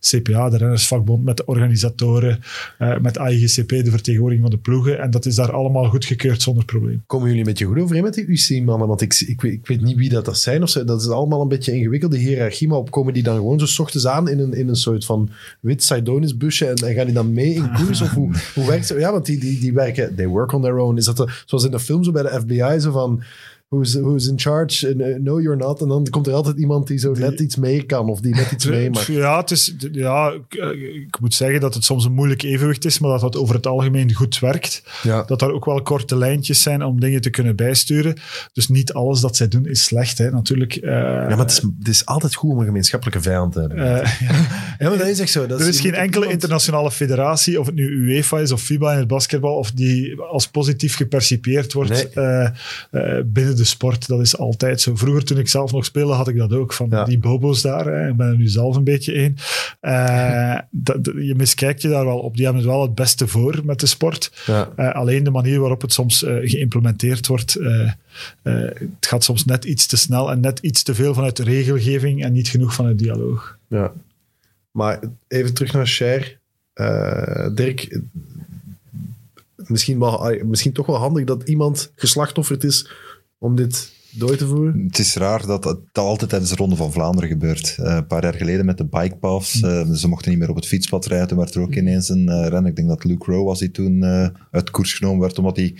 S4: CPA, de rennersvakbond, met de organisatoren, eh, met AIGCP, de vertegenwoordiging van de ploegen. En dat is daar allemaal goedgekeurd zonder probleem.
S1: Komen jullie met je goed overeen met die UC-mannen? Want ik, ik, weet, ik weet niet wie dat, dat zijn. Of zo. Dat is allemaal een beetje ingewikkelde hiërarchie. Maar op komen die dan gewoon zo ochtends aan in een, in een soort van wit Sidonis busje en, en gaan die dan mee in *laughs* koers? Of hoe, hoe werkt het? Ja, want die, die, die werken... They work on their own. Is dat de- zoals in de film zo bij de FBI? Zo van... Who's, who's in charge? And, uh, no, you're not. En dan komt er altijd iemand die zo net iets mee kan. Of die net iets *laughs* mee maakt.
S4: Ja, het is, ja ik, eh, ik moet zeggen dat het soms een moeilijk evenwicht is, maar dat dat over het algemeen goed werkt.
S1: Ja.
S4: Dat er ook wel korte lijntjes zijn om dingen te kunnen bijsturen. Dus niet alles dat zij doen is slecht, hè. natuurlijk. eh,
S1: Ja, maar het is, het is altijd goed om een gemeenschappelijke vijand te hebben.
S4: eh,
S1: ja, *laughs* maar dat is echt zo. Dat
S4: er is geen enkele
S1: iemand-
S4: internationale federatie, of het nu UEFA is of FIBA in het basketbal, of die als positief gepercipieerd wordt
S1: Nee.
S4: eh, eh, binnen de sport. Dat is altijd zo. Vroeger, toen ik zelf nog speelde, had ik dat ook. Van
S1: Ja.
S4: die bobo's daar. Hè. Ik ben er nu zelf een beetje een. Eh, *laughs* dat, dat- je miskijkt je daar wel op. Die hebben het wel het beste voor met de sport.
S1: Ja.
S4: Eh, alleen de manier waarop het soms eh, geïmplementeerd wordt, eh, eh, het gaat soms net iets te snel en net iets te veel vanuit de regelgeving en niet genoeg vanuit dialoog.
S1: Ja. Maar even terug naar Cher. Eh, Dirk, misschien, wel, misschien toch wel handig dat iemand geslachtofferd is om dit door te voeren.
S2: Het is raar dat het altijd tijdens de Ronde van Vlaanderen gebeurt. Eh, een paar jaar geleden met de bikepaths. eh, ze mochten niet meer op het fietspad rijden. Toen werd er ook ineens een eh ren. Ik denk dat Luke Rowe was die toen eh, uit koers genomen werd. Omdat hij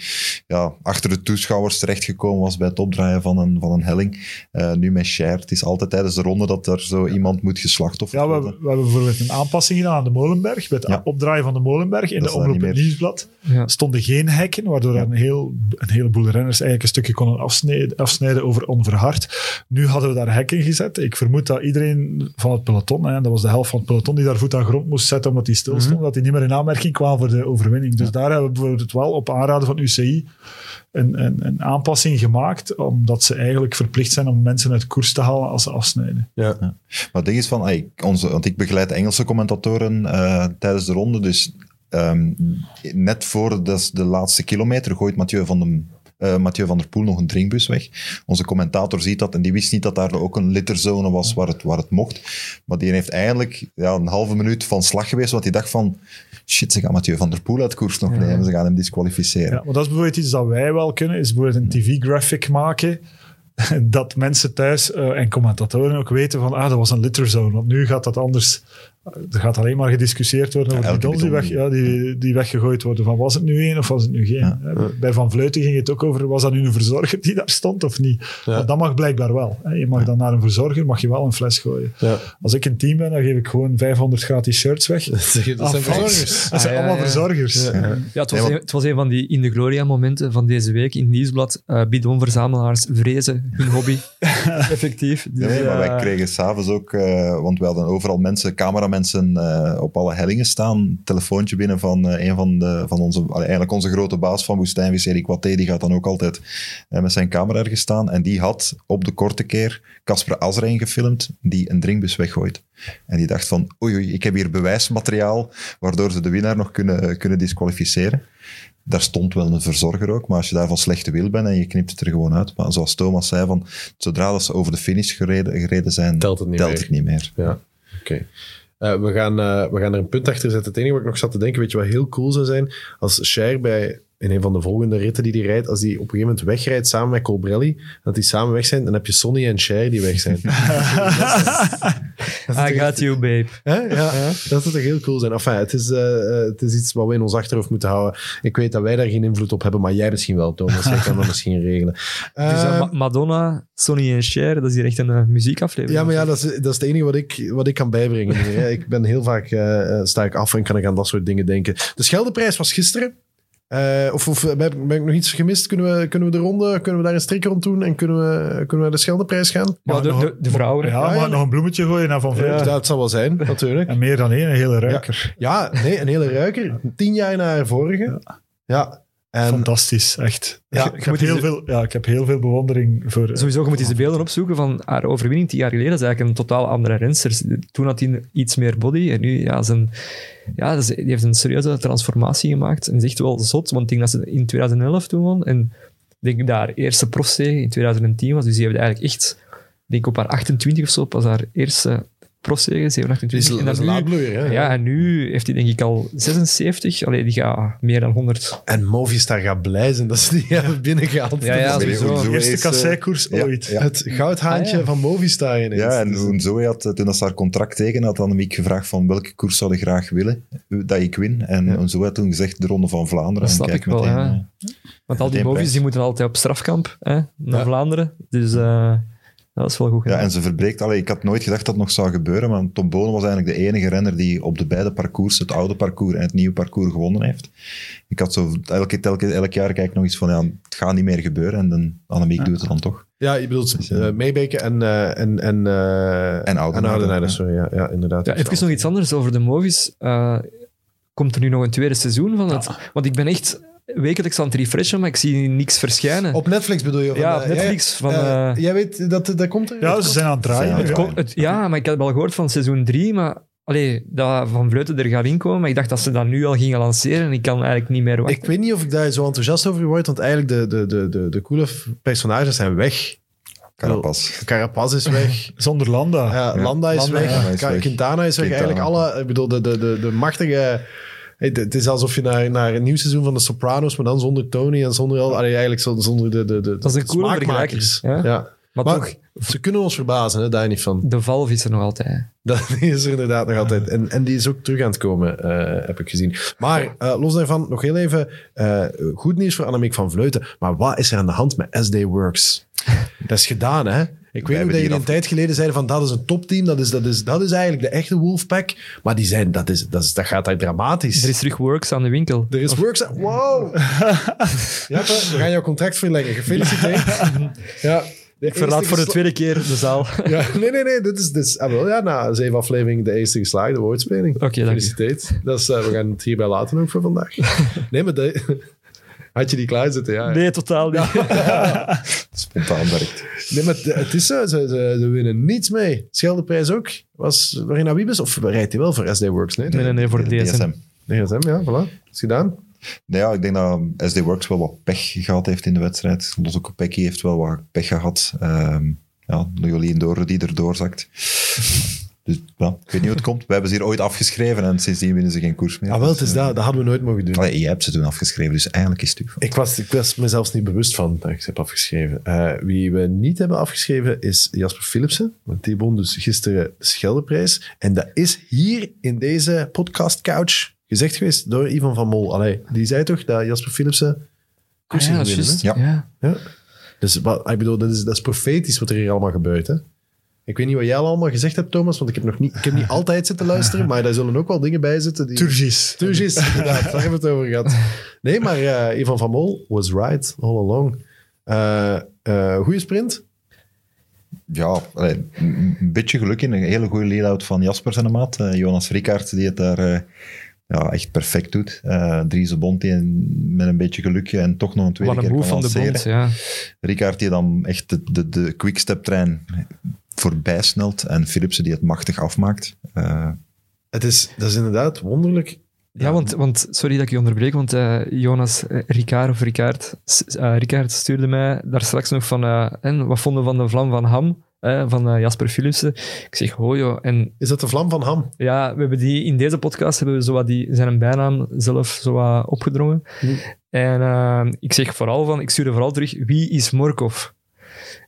S2: ja, achter de toeschouwers terechtgekomen was bij het opdraaien van een, van een helling. Eh, nu met Cher. Het is altijd tijdens de ronde dat er zo iemand moet geslachtofferd
S4: Ja, we
S2: worden.
S4: we hebben bijvoorbeeld een aanpassing gedaan aan de Molenberg. Bij het
S2: Ja.
S4: opdraaien van de Molenberg in
S2: Dat
S4: de omroep het
S2: meer.
S4: nieuwsblad
S3: Ja.
S4: stonden geen hekken, waardoor
S2: Ja.
S4: een, heel, een heleboel renners eigenlijk een stukje konden afsnijden, afsnijden over onverhard. Nu hadden we daar hekken gezet. Ik vermoed dat iedereen van het peloton, hè, dat was de helft van het peloton, die daar voet aan grond moest zetten omdat die stil stond, dat die niet meer in aanmerking kwam voor de overwinning. Dus daar hebben we bijvoorbeeld wel op aanraden van UCI een, een, een aanpassing gemaakt, omdat ze eigenlijk verplicht zijn om mensen uit koers te halen als ze afsnijden.
S1: Ja.
S2: Maar het ding is van, ey, onze, want ik begeleid Engelse commentatoren eh, tijdens de ronde, dus ehm, net voor de, de laatste kilometer gooit Mathieu van, den, eh, Mathieu van der Poel nog een drinkbus weg. Onze commentator ziet dat en die wist niet dat daar ook een literzone was waar het, waar het mocht. Maar die heeft eigenlijk ja, een halve minuut van slag geweest, want die dacht van, shit, ze gaan Mathieu van der Poel uit koers nog nemen, ze gaan hem disqualificeren.
S4: Ja, maar dat is bijvoorbeeld iets dat wij wel kunnen, is bijvoorbeeld een tv-graphic maken, *laughs* dat mensen thuis eh, en commentatoren ook weten van, ah, dat was een litterzone, want nu gaat dat anders, er gaat alleen maar gediscussieerd worden over
S2: Ja,
S4: die die, weg,
S2: bidon.
S4: ja, die, die weggegooid worden, van was het nu één of was het nu geen? Bij Van Vleuten ging het ook over, was dat nu een verzorger die daar stond of niet? Want dat mag blijkbaar wel. Hè. Je mag dan naar een verzorger, mag je wel een fles gooien.
S1: Ja.
S4: Als ik een team ben, dan geef ik gewoon 500 gratis shirts weg. *laughs*
S1: Dat zijn
S4: Ah,
S1: verzorgers.
S4: Dat zijn
S3: Ah,
S4: allemaal verzorgers.
S1: Ja.
S3: Het was, een, het was een van die in de gloria momenten van deze week in het nieuwsblad. eh bidonverzamelaars vrezen hun hobby. *laughs* Effectief. Dus,
S2: Nee, maar wij
S3: eh,
S2: kregen s'avonds ook, eh, want we hadden overal mensen, cameramensen eh, op alle hellingen staan. Telefoontje binnen van eh, een van, de, van onze, allee, eigenlijk onze grote baas van Woestijnvis, Erik Watté, die gaat dan ook altijd eh, met zijn camera ergens staan. En die had op de korte keer Casper Azrein gefilmd, die een drinkbus weggooit. En die dacht van, oei, oei, ik heb hier bewijsmateriaal, waardoor ze de winnaar nog kunnen, kunnen disqualificeren. Daar stond wel een verzorger ook, maar als je daar van slechte wil bent en je knipt het er gewoon uit. Maar zoals Thomas zei, van, zodra dat ze over de finish gereden, gereden zijn,
S1: Telt het niet meer.
S2: het niet meer.
S1: Ja, oké. We, gaan, eh, we gaan er een punt achter zetten. Het enige wat ik nog zat te denken, weet je wat heel cool zou zijn? Als Cher bij in een van de volgende ritten die hij rijdt, als hij op een gegeven moment wegrijdt samen met Colbrelli, dat die samen weg zijn, dan heb je Sonny en Cher die weg zijn. *laughs*
S3: I got you, babe.
S1: Hè? Ja, dat zou toch heel cool zijn. Enfin, het, is, eh, het is iets wat we in ons achterhoofd moeten houden. Ik weet dat wij daar geen invloed op hebben, maar jij misschien wel, Thomas. Jij kan dat *laughs* misschien regelen.
S3: Dus, Ma- Madonna, Sonny en Cher, dat is hier echt een muziekaflevering.
S1: ja, maar ja, dat is, dat is het enige wat ik, wat ik kan bijbrengen. hier, hè. Ik ben heel vaak, sta ik af en kan ik aan dat soort dingen denken. De Scheldeprijs was gisteren. Eh, of of ben, ben ik nog iets gemist? Kunnen we, kunnen we de ronde, kunnen we daar een strik rond doen en kunnen we, kunnen we naar de Scheldeprijs gaan?
S3: Ja, de,
S4: nog-
S3: de, de vrouwen.
S4: Ja,
S1: Ja,
S4: maar
S1: ja.
S4: nog een bloemetje gooien naar Van Vleuten.
S1: Ja, dat zal wel zijn, *laughs* natuurlijk.
S4: En meer dan één, een hele ruiker.
S1: Ja, nee, een hele ruiker. Tien jaar na haar vorige. Ja. En
S4: Fantastisch, echt.
S1: Ja,
S4: ik,
S3: je
S4: heb heel veel, ja, ik heb heel veel bewondering voor...
S3: Sowieso, je moet eens de beelden opzoeken van haar overwinning tien jaar geleden. Dat is eigenlijk een totaal andere renster. Toen had hij iets meer body en nu, ja, zijn, ja dat is- die heeft een serieuze transformatie gemaakt. En is echt wel zot, want ik denk dat ze in 2011 toen won. En ik denk dat haar eerste profzege in 2010 was. Dus die heeft eigenlijk echt, denk op haar 28 of zo, pas haar eerste profzege, 7,
S1: die is,
S3: 28. En
S1: dat is een laadbloeier. Hè?
S3: ja, en nu heeft hij denk ik al 76. Allee, die gaat meer dan 100.
S1: En Movistar gaat blij zijn dat ze die hebben binnengehaald.
S3: Ja, ja,
S1: Dat is
S3: sowieso.
S4: de eerste
S2: eh,
S4: kasseikoers
S2: ja,
S4: ooit.
S2: ja.
S1: Het goudhaantje
S3: Ah, ja.
S1: van Movistar ineens.
S2: Ja, en
S1: Dus-
S2: toen Zoe had, eh, toen dat ze haar contract tekende, had Annemiek gevraagd van welke koers zou je graag willen eh, dat ik win. En
S1: Ja.
S2: Zoe had toen gezegd de Ronde van Vlaanderen.
S3: Dat snap ik wel,
S2: meteen,
S3: ja. Want al die movies die moeten altijd op strafkamp hè, naar
S1: Ja.
S3: Vlaanderen. Dus eh, dat is wel goed
S2: Ja, en ze verbreekt. Allee, ik had nooit gedacht dat het nog zou gebeuren, maar Tom Bonen was eigenlijk de enige renner die op de beide parcours, het oude parcours en het nieuwe parcours, gewonnen heeft. Ik had zo elke, elke, elk jaar kijk ik nog eens van, ja, het gaat niet meer gebeuren. En dan, Annemiek doet het dan toch.
S1: Ja, je bedoelt uh, Meebeke en, uh, en, en, uh,
S2: en
S1: sorry. Ja, ja inderdaad.
S3: Ja, even nog iets anders over de movies. Uh, komt er nu nog een tweede seizoen van? Het? Ja. Want ik ben echt wekelijks aan het refreshen, maar ik zie niks verschijnen.
S1: Op Netflix bedoel je?
S3: Van, ja, op Netflix.
S1: Jij,
S3: van, uh,
S1: jij weet dat dat komt er?
S4: Ja, ze zijn aan het draaien.
S3: Het komt, het, ja, maar ik heb al gehoord van seizoen 3, maar allee, dat Van Vleuten er gaat inkomen, maar ik dacht dat ze dat nu al gingen lanceren en ik kan eigenlijk niet meer wachten.
S1: Ik weet niet of ik daar zo enthousiast over word, want eigenlijk de, de, de, de, de coole personages zijn weg.
S2: Carapaz.
S1: Carapaz is weg. *laughs*
S4: Zonder Landa.
S1: Ja, ja. Landa is
S2: Landa,
S1: weg.
S2: ja. Is weg.
S1: Quintana is weg.
S2: Quintana.
S1: Eigenlijk alle, ik bedoel, de, de, de, de machtige... Het is alsof je naar, naar een nieuw seizoen van de Sopranos, maar dan zonder Tony en zonder... Allee, eigenlijk zonder de, de, de
S3: Dat is een coole
S1: smaakmakers.
S3: Ja?
S1: ja.
S3: Maar,
S1: maar,
S3: toch,
S1: ze kunnen ons verbazen, hè, daar niet van.
S3: De Valve is er nog altijd.
S1: Dat die is er inderdaad nog altijd. En, en die is ook terug aan het komen, uh, heb ik gezien. Maar uh, los daarvan, nog heel even uh, goed nieuws voor Annemiek van Vleuten. Maar wat is er aan de hand met SD Works? Dat is gedaan, hè? Ik weet niet dat jullie een tijd geleden zeiden van dat is een topteam, dat is, dat, is, dat is eigenlijk de echte Wolfpack. Maar die zijn, dat, is, dat, is, dat gaat daar dramatisch.
S3: Er is terug Works aan de winkel.
S1: Er is of... Works aan... Wow! *laughs* ja, we gaan jouw contract verlengen. Gefeliciteerd. *laughs* ja.
S3: Ik verlaat voor de tweede keer de zaal. *laughs*
S1: ja, nee, nee, nee. Dit is, dit is, ah, wel, ja, na zeven afleveringen de eerste geslaagde woordspeling.
S3: Oké, okay,
S1: Gefeliciteerd. Dat is, uh, we gaan het hierbij laten ook voor vandaag. *laughs* nee, maar de, *laughs* had je die klaarzitten? Ja,
S3: nee, totaal niet.
S2: Ja. Spontaan werkt.
S1: Nee, maar het is zo. Ze, ze, ze winnen niets mee. Scheldeprijs ook. Was Marina Wiebes? Of rijdt hij wel voor SD Works? Nee,
S3: nee, nee, nee voor de DSM.
S1: DSM, ja, voilà. Is gedaan.
S2: Nee, ja, ik denk dat SD Works wel wat pech gehad heeft in de wedstrijd. Los Kopecky heeft wel wat pech gehad. Um, ja, Jolien Doren die er doorzakt. Dus ja, ik weet niet hoe het komt. We hebben ze hier ooit afgeschreven en sindsdien winnen ze geen koers meer.
S1: Ah, wel, het is dat. Dat hadden we nooit mogen doen.
S2: Allee, jij hebt ze toen afgeschreven, dus eigenlijk is het u.
S1: Ik was, ik was me zelfs niet bewust van dat ik ze heb afgeschreven. Uh, wie we niet hebben afgeschreven is Jasper Philipsen. Want die won dus gisteren de Scheldeprijs. En dat is hier in deze podcast couch gezegd geweest door Ivan van Mol. Allee, die zei toch dat Jasper Philipsen koers
S3: ah, ja,
S1: winnen,
S3: just,
S2: ja.
S3: ja.
S1: ja. Dus wat, ik bedoel, dat is, dat is profetisch wat er hier allemaal gebeurt. Hè? Ik weet niet wat jij allemaal gezegd hebt, Thomas, want ik heb nog niet, ik heb niet *laughs* altijd zitten luisteren, maar daar zullen ook wel dingen bij zitten. Die...
S4: Turgis.
S1: Turgis, inderdaad, daar hebben we het over gehad. Nee, maar uh, Ivan van Mol was right all along. Uh, uh, goede sprint.
S2: Ja, een beetje geluk in. Een hele goede lead-out van Jasper zijn maat. Uh, Jonas Rickaert, die het daar uh, ja, echt perfect doet. Uh, Dries Bonti met een beetje gelukje en toch nog een tweede
S3: Wat een
S2: keer
S3: van de bond, ja.
S2: Rickaert die dan echt de, de, de quickstep-trein voorbij snelt en Philipsen die het machtig afmaakt. Uh,
S1: het is, dat is inderdaad wonderlijk.
S3: Ja, want, want sorry dat ik je onderbreek, want uh, Jonas uh, Ricard of Ricard, uh, Ricard stuurde mij daar straks nog van, en wat vonden we van de vlam van Ham, van Jasper Philipsen. Ik zeg, ho joh. En,
S1: Is dat de vlam van Ham?
S3: Ja, we hebben die, in deze podcast hebben we zo wat die, zijn bijnaam zelf zo wat opgedrongen.
S1: Hm.
S3: En uh, ik zeg vooral van, ik stuurde vooral terug, wie is Morkov?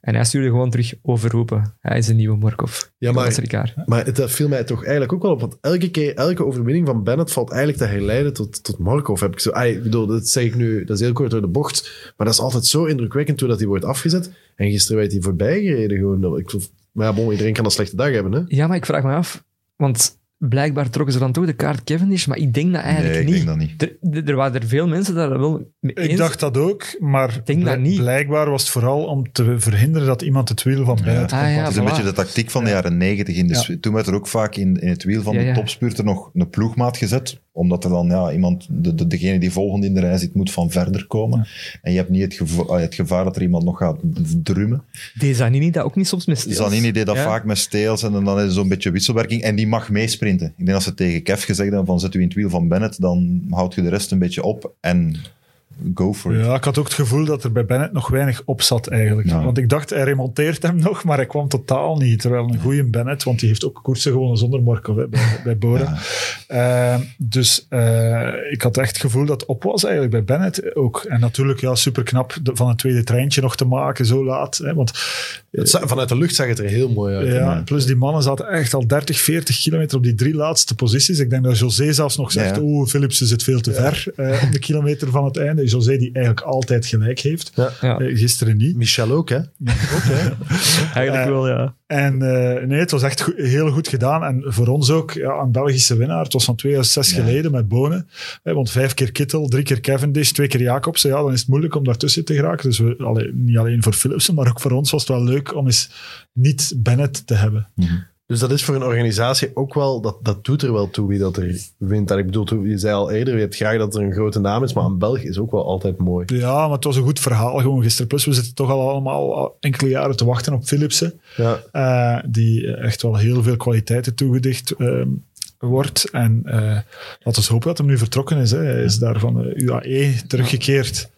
S3: En hij stuurde gewoon terug overroepen. Hij is een nieuwe Morkov.
S1: Ja, maar, maar dat viel mij toch eigenlijk ook wel op. Want elke keer, elke overwinning van Bennett valt eigenlijk te herleiden tot, tot Morkov. Heb ik, zo, ik bedoel, dat zeg ik nu, dat is heel kort door de bocht. Maar dat is altijd zo indrukwekkend doordat hij wordt afgezet. En gisteren werd hij voorbij gereden. Gewoon. Ik, maar ja, bon, iedereen kan een slechte dag hebben. Hè?
S3: Ja, maar ik vraag me af. Want blijkbaar trokken ze dan toch de kaart Cavendish, maar ik denk dat eigenlijk
S2: nee, ik
S3: niet.
S2: Denk dat niet.
S3: Er, er, waren er veel mensen daar wel mee
S4: Ik dacht dat ook, maar
S3: ik denk dat niet.
S4: blijkbaar was het vooral om te verhinderen dat iemand het wiel van
S3: ja. ah, ja,
S2: Het is een beetje de tactiek van de jaren negentig. Ja. Toen werd er ook vaak in, in het wiel van
S3: Ja,
S2: de
S3: ja.
S2: topspurter nog een ploegmaat gezet, omdat er dan ja, iemand, de, de, degene die volgende in de rij zit, moet van verder komen. En je hebt niet het gevaar, het gevaar dat er iemand nog gaat drummen.
S3: Desanini dat ook niet soms met Steels.
S2: Zanini deed dat
S3: Ja.
S2: vaak met Steels en dan is er zo'n beetje wisselwerking. En die mag meesprinten. Ik denk dat ze tegen Kev gezegd hebben van zet u in het wiel van Bennett, dan houd je de rest een beetje op en go for it.
S4: Ja, ik had ook het gevoel dat er bij Bennett nog weinig op zat eigenlijk.
S2: Ja.
S4: Want ik dacht, hij remonteert hem nog, maar hij kwam totaal niet. Terwijl een goede Bennett, want die heeft ook koersen gewonnen zonder Morkov hè, bij, bij Bora. Eh, dus eh, ik had echt het gevoel dat het op was eigenlijk bij Bennett ook. En natuurlijk, ja, super knap van een tweede treintje nog te maken, zo laat. Hè, want
S1: Het za- vanuit de lucht zag het er heel mooi uit.
S4: ja, plus die mannen zaten echt al 30, 40 kilometer op die drie laatste posities. Ik denk dat José zelfs nog zegt,
S2: Ja.
S4: oeh, Philipsen zit veel te ver eh, op de kilometer van het einde. José die eigenlijk altijd gelijk heeft.
S1: Ja.
S3: Ja.
S4: Eh, gisteren niet.
S1: Michel ook, hè? *laughs*
S3: Eigenlijk
S4: Eh,
S3: wel, ja.
S4: En eh, nee, het was echt goed- heel goed gedaan. En voor ons ook ja, een Belgische winnaar. Het was van 2006
S2: Ja.
S4: geleden met Bonen. Hè, want vijf keer Kittel, drie keer Cavendish, twee keer Jacobsen. Ja, dan is het moeilijk om daartussen te geraken. Dus we, allee, niet alleen voor Philipsen, maar ook voor ons was het wel leuk om eens niet Bennett te hebben.
S1: Dus dat is voor een organisatie ook wel, dat, dat doet er wel toe wie dat er wint. En ik bedoel, je zei al eerder, je hebt graag dat er een grote naam is, maar een Belg is ook wel altijd mooi.
S4: Ja, maar het was een goed verhaal gewoon gisteren. Plus, we zitten toch al allemaal al enkele jaren te wachten op Philipsen.
S1: Ja.
S4: eh, die echt wel heel veel kwaliteiten toegedicht ehm, wordt. En eh laten we hopen dat hem nu vertrokken is. Hè. Hij is daar van de UAE teruggekeerd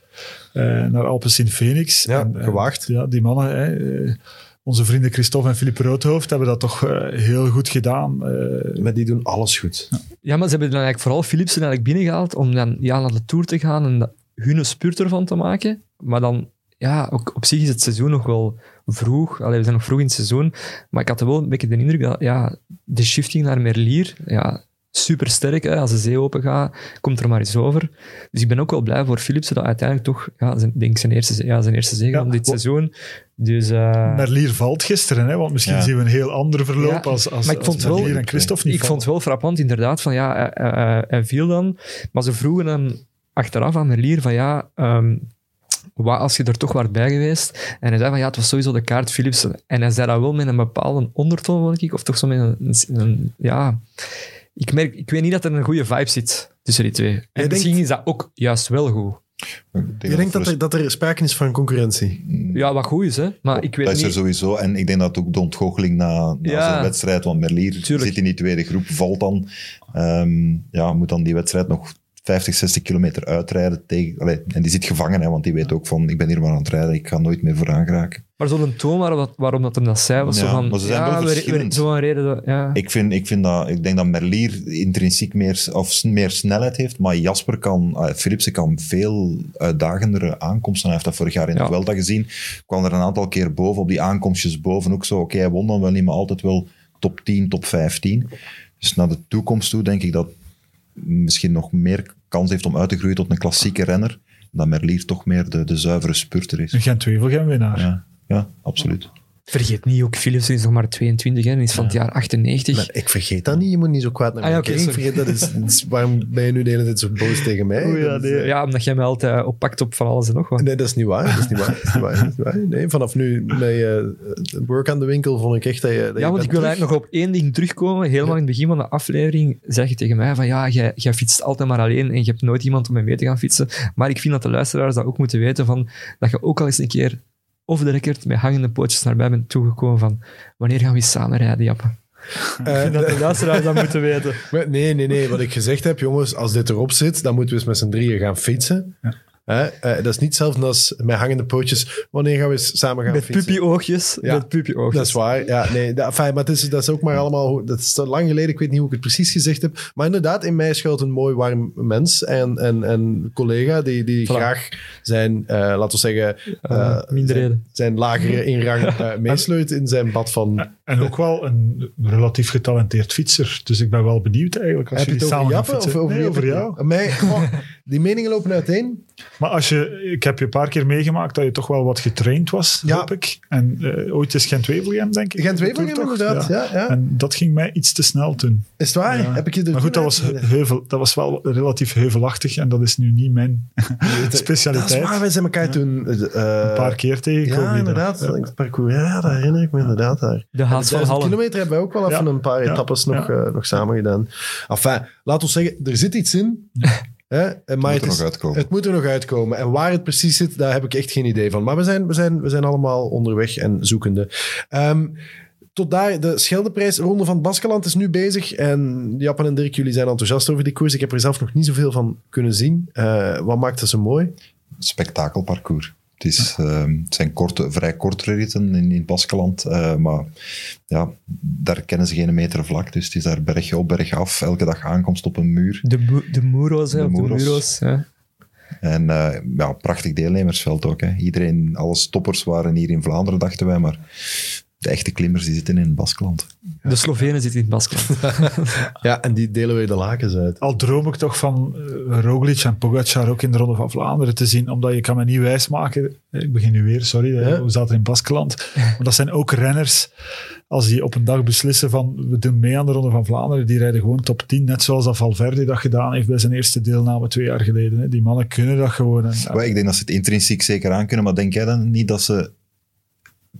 S4: eh, naar Alpes in Phoenix.
S1: Ja,
S4: En,
S1: gewaagd.
S4: ja, die mannen, hè, onze vrienden Christophe en Philippe Roodhoofd, hebben dat toch eh, heel goed gedaan. Eh,
S1: Maar die doen alles goed.
S3: Ja, maar ze hebben dan eigenlijk vooral Philipsen eigenlijk binnengehaald om dan ja, naar de Tour te gaan en hun een spurt ervan te maken. Maar dan, ja, ook op zich is het seizoen nog wel vroeg. Allee, we zijn nog vroeg in het seizoen. Maar ik had wel een beetje de indruk dat ja, de shifting naar Merlier, ja, super sterk. Hè. Als de zee open gaat, komt er maar eens over. Dus ik ben ook wel blij voor Philipsen dat uiteindelijk toch, ja, zijn, denk ik zijn eerste, ja, zijn eerste zege van dit seizoen. Dus, eh,
S4: Merlier valt gisteren, hè, want misschien
S2: Ja.
S4: zien we een heel ander verloop
S3: Ja,
S4: als, als,
S3: maar ik
S4: als
S3: vond wel-
S4: Merlier en Christophe niet
S3: ik vond het wel frappant, inderdaad, van ja, hij, hij- hij viel dan. Maar ze vroegen hem achteraf aan Merlier van ja, ehm, wat als je er toch was bij geweest? En hij zei van ja, het was sowieso de kaart Philipsen. En hij zei dat wel met een bepaalde ondertoon, denk ik, of toch zo met een, een- een- ja... Ik, merk, ik weet niet dat er een goede vibe zit tussen die twee. En misschien is dat ook juist wel goed.
S1: Je denkt dat er, dat er sprake is van concurrentie?
S3: Ja, wat goed is, hè. Maar ik weet
S2: dat is er
S3: niet...
S2: sowieso. En ik denk dat ook de ontgoocheling na, na
S3: Ja.
S2: zo'n wedstrijd, want Merlier
S3: Tuurlijk.
S2: zit in die tweede groep, valt dan. Ehm, ja, moet dan die wedstrijd nog 50, 60 kilometer uitrijden. Tegen, allee, en die zit gevangen, hè, want die weet ook van, ik ben hier maar aan het rijden, ik ga nooit meer vooraan geraken.
S3: Maar zo'n toon waarom, dat, waarom dat hem dat zei, was
S2: Ja,
S3: zo van...
S2: maar ze zijn
S3: ja,
S2: wel
S3: we- we-
S2: verschillend.
S3: Zo'n reden dat... Ja.
S2: Ik, vind, ik, vind dat, ik denk dat Merlier intrinsiek meer, of meer snelheid heeft, maar Jasper kan, uh, Philipsen kan veel uitdagendere aankomsten. Hij heeft dat vorig jaar in
S3: Ja.
S2: Vuelta gezien. Kwam er een aantal keer boven, op die aankomstjes boven ook zo. Oké, hij won dan wel niet, maar altijd wel top 10, top 15. Dus naar de toekomst toe denk ik dat misschien nog meer kans heeft om uit te groeien tot een klassieke renner. Dat Merlier toch meer de, de zuivere spurter is.
S4: Een Gent-Wevelgem-winnaar.
S2: Ja, ja absoluut.
S3: Vergeet niet, ook Philipsen is nog maar 22 hè, en is van het jaar 98.
S1: Maar ik vergeet dat niet, je moet niet zo kwaad naar
S3: Ah,
S1: mij
S3: ja.
S1: Ik
S3: sorry.
S1: vergeet dat, is, dat is- waarom ben je nu de hele tijd zo boos tegen mij?
S3: Ja, nee.
S1: eh,
S3: ja, omdat jij mij altijd oppakt op van alles en nog wat.
S1: Nee, dat is niet waar. Dat is niet waar. Dat is niet waar. Dat is niet waar. Nee, vanaf nu met je eh, work aan de winkel vond ik echt dat je. Dat
S3: Ja, want ik wil
S1: terug.
S3: eigenlijk nog op één ding terugkomen. Helemaal in het begin van de aflevering zeg je tegen mij van ja, jij, jij fietst altijd maar alleen en je hebt nooit iemand om mee te gaan fietsen. Maar ik vind dat de luisteraars dat ook moeten weten van dat je ook al eens een keer off the record met hangende pootjes naar mij bent toegekomen van wanneer gaan we samen rijden, Jappe?
S1: Eh,
S3: Ik vind dat de luisteraars dat moeten weten. *laughs*
S1: Nee, nee, nee. Wat ik gezegd heb, jongens, als dit erop zit, dan moeten we eens met z'n drieën gaan fietsen. Hè? Eh, dat is niet hetzelfde als met hangende pootjes. Wanneer gaan we samen gaan
S3: Met
S1: fietsen?
S3: puppy-oogjes.
S1: Ja.
S3: Met puppy-oogjes.
S1: Dat is waar. Ja, nee, dat, enfin, maar het is, dat is ook maar allemaal... Dat is te lang geleden, ik weet niet hoe ik het precies gezegd heb. Maar inderdaad, in mij schuilt een mooi warm mens en, en, en collega die, die graag zijn, eh, laten we zeggen,
S3: Eh,
S1: zijn, zijn lagere in rang *laughs* meesleut in zijn bad van...
S4: En ook wel een relatief getalenteerd fietser. Dus ik ben wel benieuwd eigenlijk. Als
S1: Heb je het
S4: jullie
S1: over
S4: samen
S1: of over,
S4: Nee, over jou?
S1: Mij, *laughs* die meningen lopen uiteen.
S4: Maar als je, ik heb je een paar keer meegemaakt dat je toch wel wat getraind was,
S1: Ja.
S4: hoop ik. En eh, ooit is Gent-Wevelgem, denk ik.
S1: Gent-Wevelgem inderdaad, ja. ja.
S4: En dat ging mij iets te snel toen.
S1: Is het waar?
S4: Ja.
S1: Heb ik je er
S4: Maar goed, dat was, heuvel, dat was wel relatief heuvelachtig en dat is nu niet mijn *laughs*
S1: Dat is
S4: specialiteit.
S1: waar, wij zijn elkaar toen... eh,
S4: Een paar keer tegengekomen.
S1: Ja, inderdaad.
S4: Ja.
S1: Het parcours, ja, dat herinner ik me inderdaad daar.
S3: De haas van
S1: 1000
S3: Hallen.
S1: kilometer hebben wij ook wel even
S4: Ja.
S1: een paar
S4: Ja.
S1: etappes nog,
S4: Ja.
S1: eh, nog samen gedaan. Enfin, laat ons zeggen, er zit iets in. *laughs* Hè? En Maar
S2: moet
S1: het,
S2: er
S1: is-
S2: nog uitkomen.
S1: het moet er nog uitkomen. En waar het precies zit, daar heb ik echt geen idee van. Maar we zijn, we zijn, we zijn allemaal onderweg en zoekende. Ehm, tot daar, de Scheldeprijs, Ronde van het Baskeland is nu bezig. En Japan en Dirk, jullie zijn enthousiast over die koers. Ik heb er zelf nog niet zoveel van kunnen zien. Eh, wat maakt het zo mooi?
S2: spektakelparcours. Het, is, ehm, het zijn korte, vrij kortere ritten in, in Baskeland, eh, maar ja, daar kennen ze geen meter vlak. Dus het is daar berg op, berg af, elke dag aankomst op een muur.
S3: De, de Muro's, hè.
S2: De
S3: of De
S2: Muro's.
S3: Ja.
S2: En eh, ja, prachtig deelnemersveld ook. Hè. Iedereen, alle stoppers waren hier in Vlaanderen, dachten wij, maar de echte klimmers die zitten in Baskeland.
S3: De Slovenen zitten in het Baskeland. *laughs*
S1: Ja, en die delen weer de lakens uit.
S4: Al droom ik toch van eh, Roglic en Pogacar ook in de Ronde van Vlaanderen te zien, omdat je kan me niet wijsmaken. Ik begin nu weer, sorry, eh,
S1: Ja.
S4: we zaten in Baskeland. Maar dat zijn ook renners, als die op een dag beslissen van we doen mee aan de Ronde van Vlaanderen, die rijden gewoon top 10, net zoals dat Valverde dat gedaan heeft bij zijn eerste deelname twee jaar geleden. Hè. Die mannen kunnen dat gewoon. En,
S2: ik denk dat ze het intrinsiek zeker aan kunnen, maar denk jij dan niet dat ze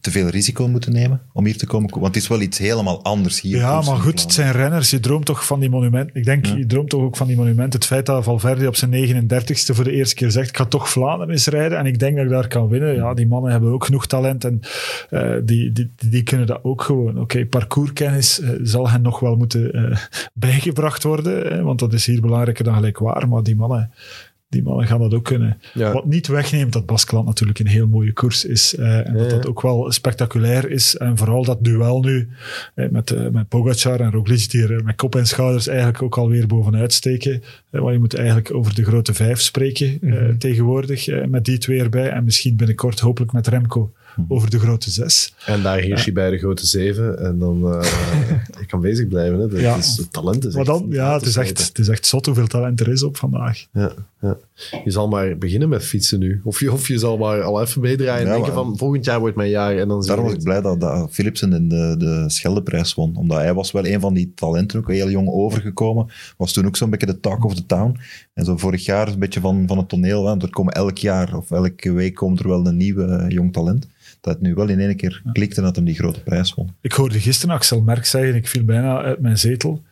S2: te veel risico moeten nemen om hier te komen? Want het is wel iets helemaal anders hier.
S4: Ja, maar goed, het zijn renners. Je droomt toch van die monumenten. Ik denk,
S2: Ja.
S4: je droomt toch ook van die monumenten. Het feit dat Valverde op zijn 39ste voor de eerste keer zegt, ik ga toch Vlaanderen eens rijden en ik denk dat ik daar kan winnen. Ja, die mannen hebben ook genoeg talent en eh, die, die, die kunnen dat ook gewoon. Oké, parcourskennis eh, zal hen nog wel moeten eh, *laughs* bijgebracht worden, hè, want dat is hier belangrijker dan gelijk waar, maar die mannen... Die mannen gaan dat ook kunnen.
S1: Ja.
S4: Wat niet wegneemt dat Baskeland natuurlijk een heel mooie koers is. eh, en dat dat ook wel spectaculair is. En vooral dat duel nu eh, met, eh, met Pogacar en Roglic, die er met kop en schouders eigenlijk ook alweer bovenuit steken. Want je moet eigenlijk over de grote vijf spreken
S3: Mhm.
S4: tegenwoordig, met die twee erbij. En misschien binnenkort hopelijk met Remco over de grote zes.
S1: En daar heers je bij de grote zeven. En dan eh *laughs* je kan bezig blijven. Hè. Dat
S4: Ja.
S1: is, het talent is
S4: Maar
S1: echt
S4: dan, ja, het is, echt, het is echt zot hoeveel talent er is op vandaag.
S1: Ja, ja. Je zal maar beginnen met fietsen nu. Of je, of je zal maar al even meedraaien en denken
S2: maar-
S1: van volgend jaar wordt mijn jaar. En dan zie
S2: Daarom was ik blij dat, dat Philipsen in de, de Scheldeprijs won. Omdat hij was wel een van die talenten, ook heel jong overgekomen. Was toen ook zo'n beetje de talk of the town. En zo vorig jaar een beetje van, van het toneel. Want er komen elk jaar of elke week komt er wel een nieuw eh, jong talent. Dat het nu wel in één keer klikte en dat hem die grote prijs won.
S4: Ik hoorde gisteren Axel Merck zeggen, ik viel bijna uit mijn zetel,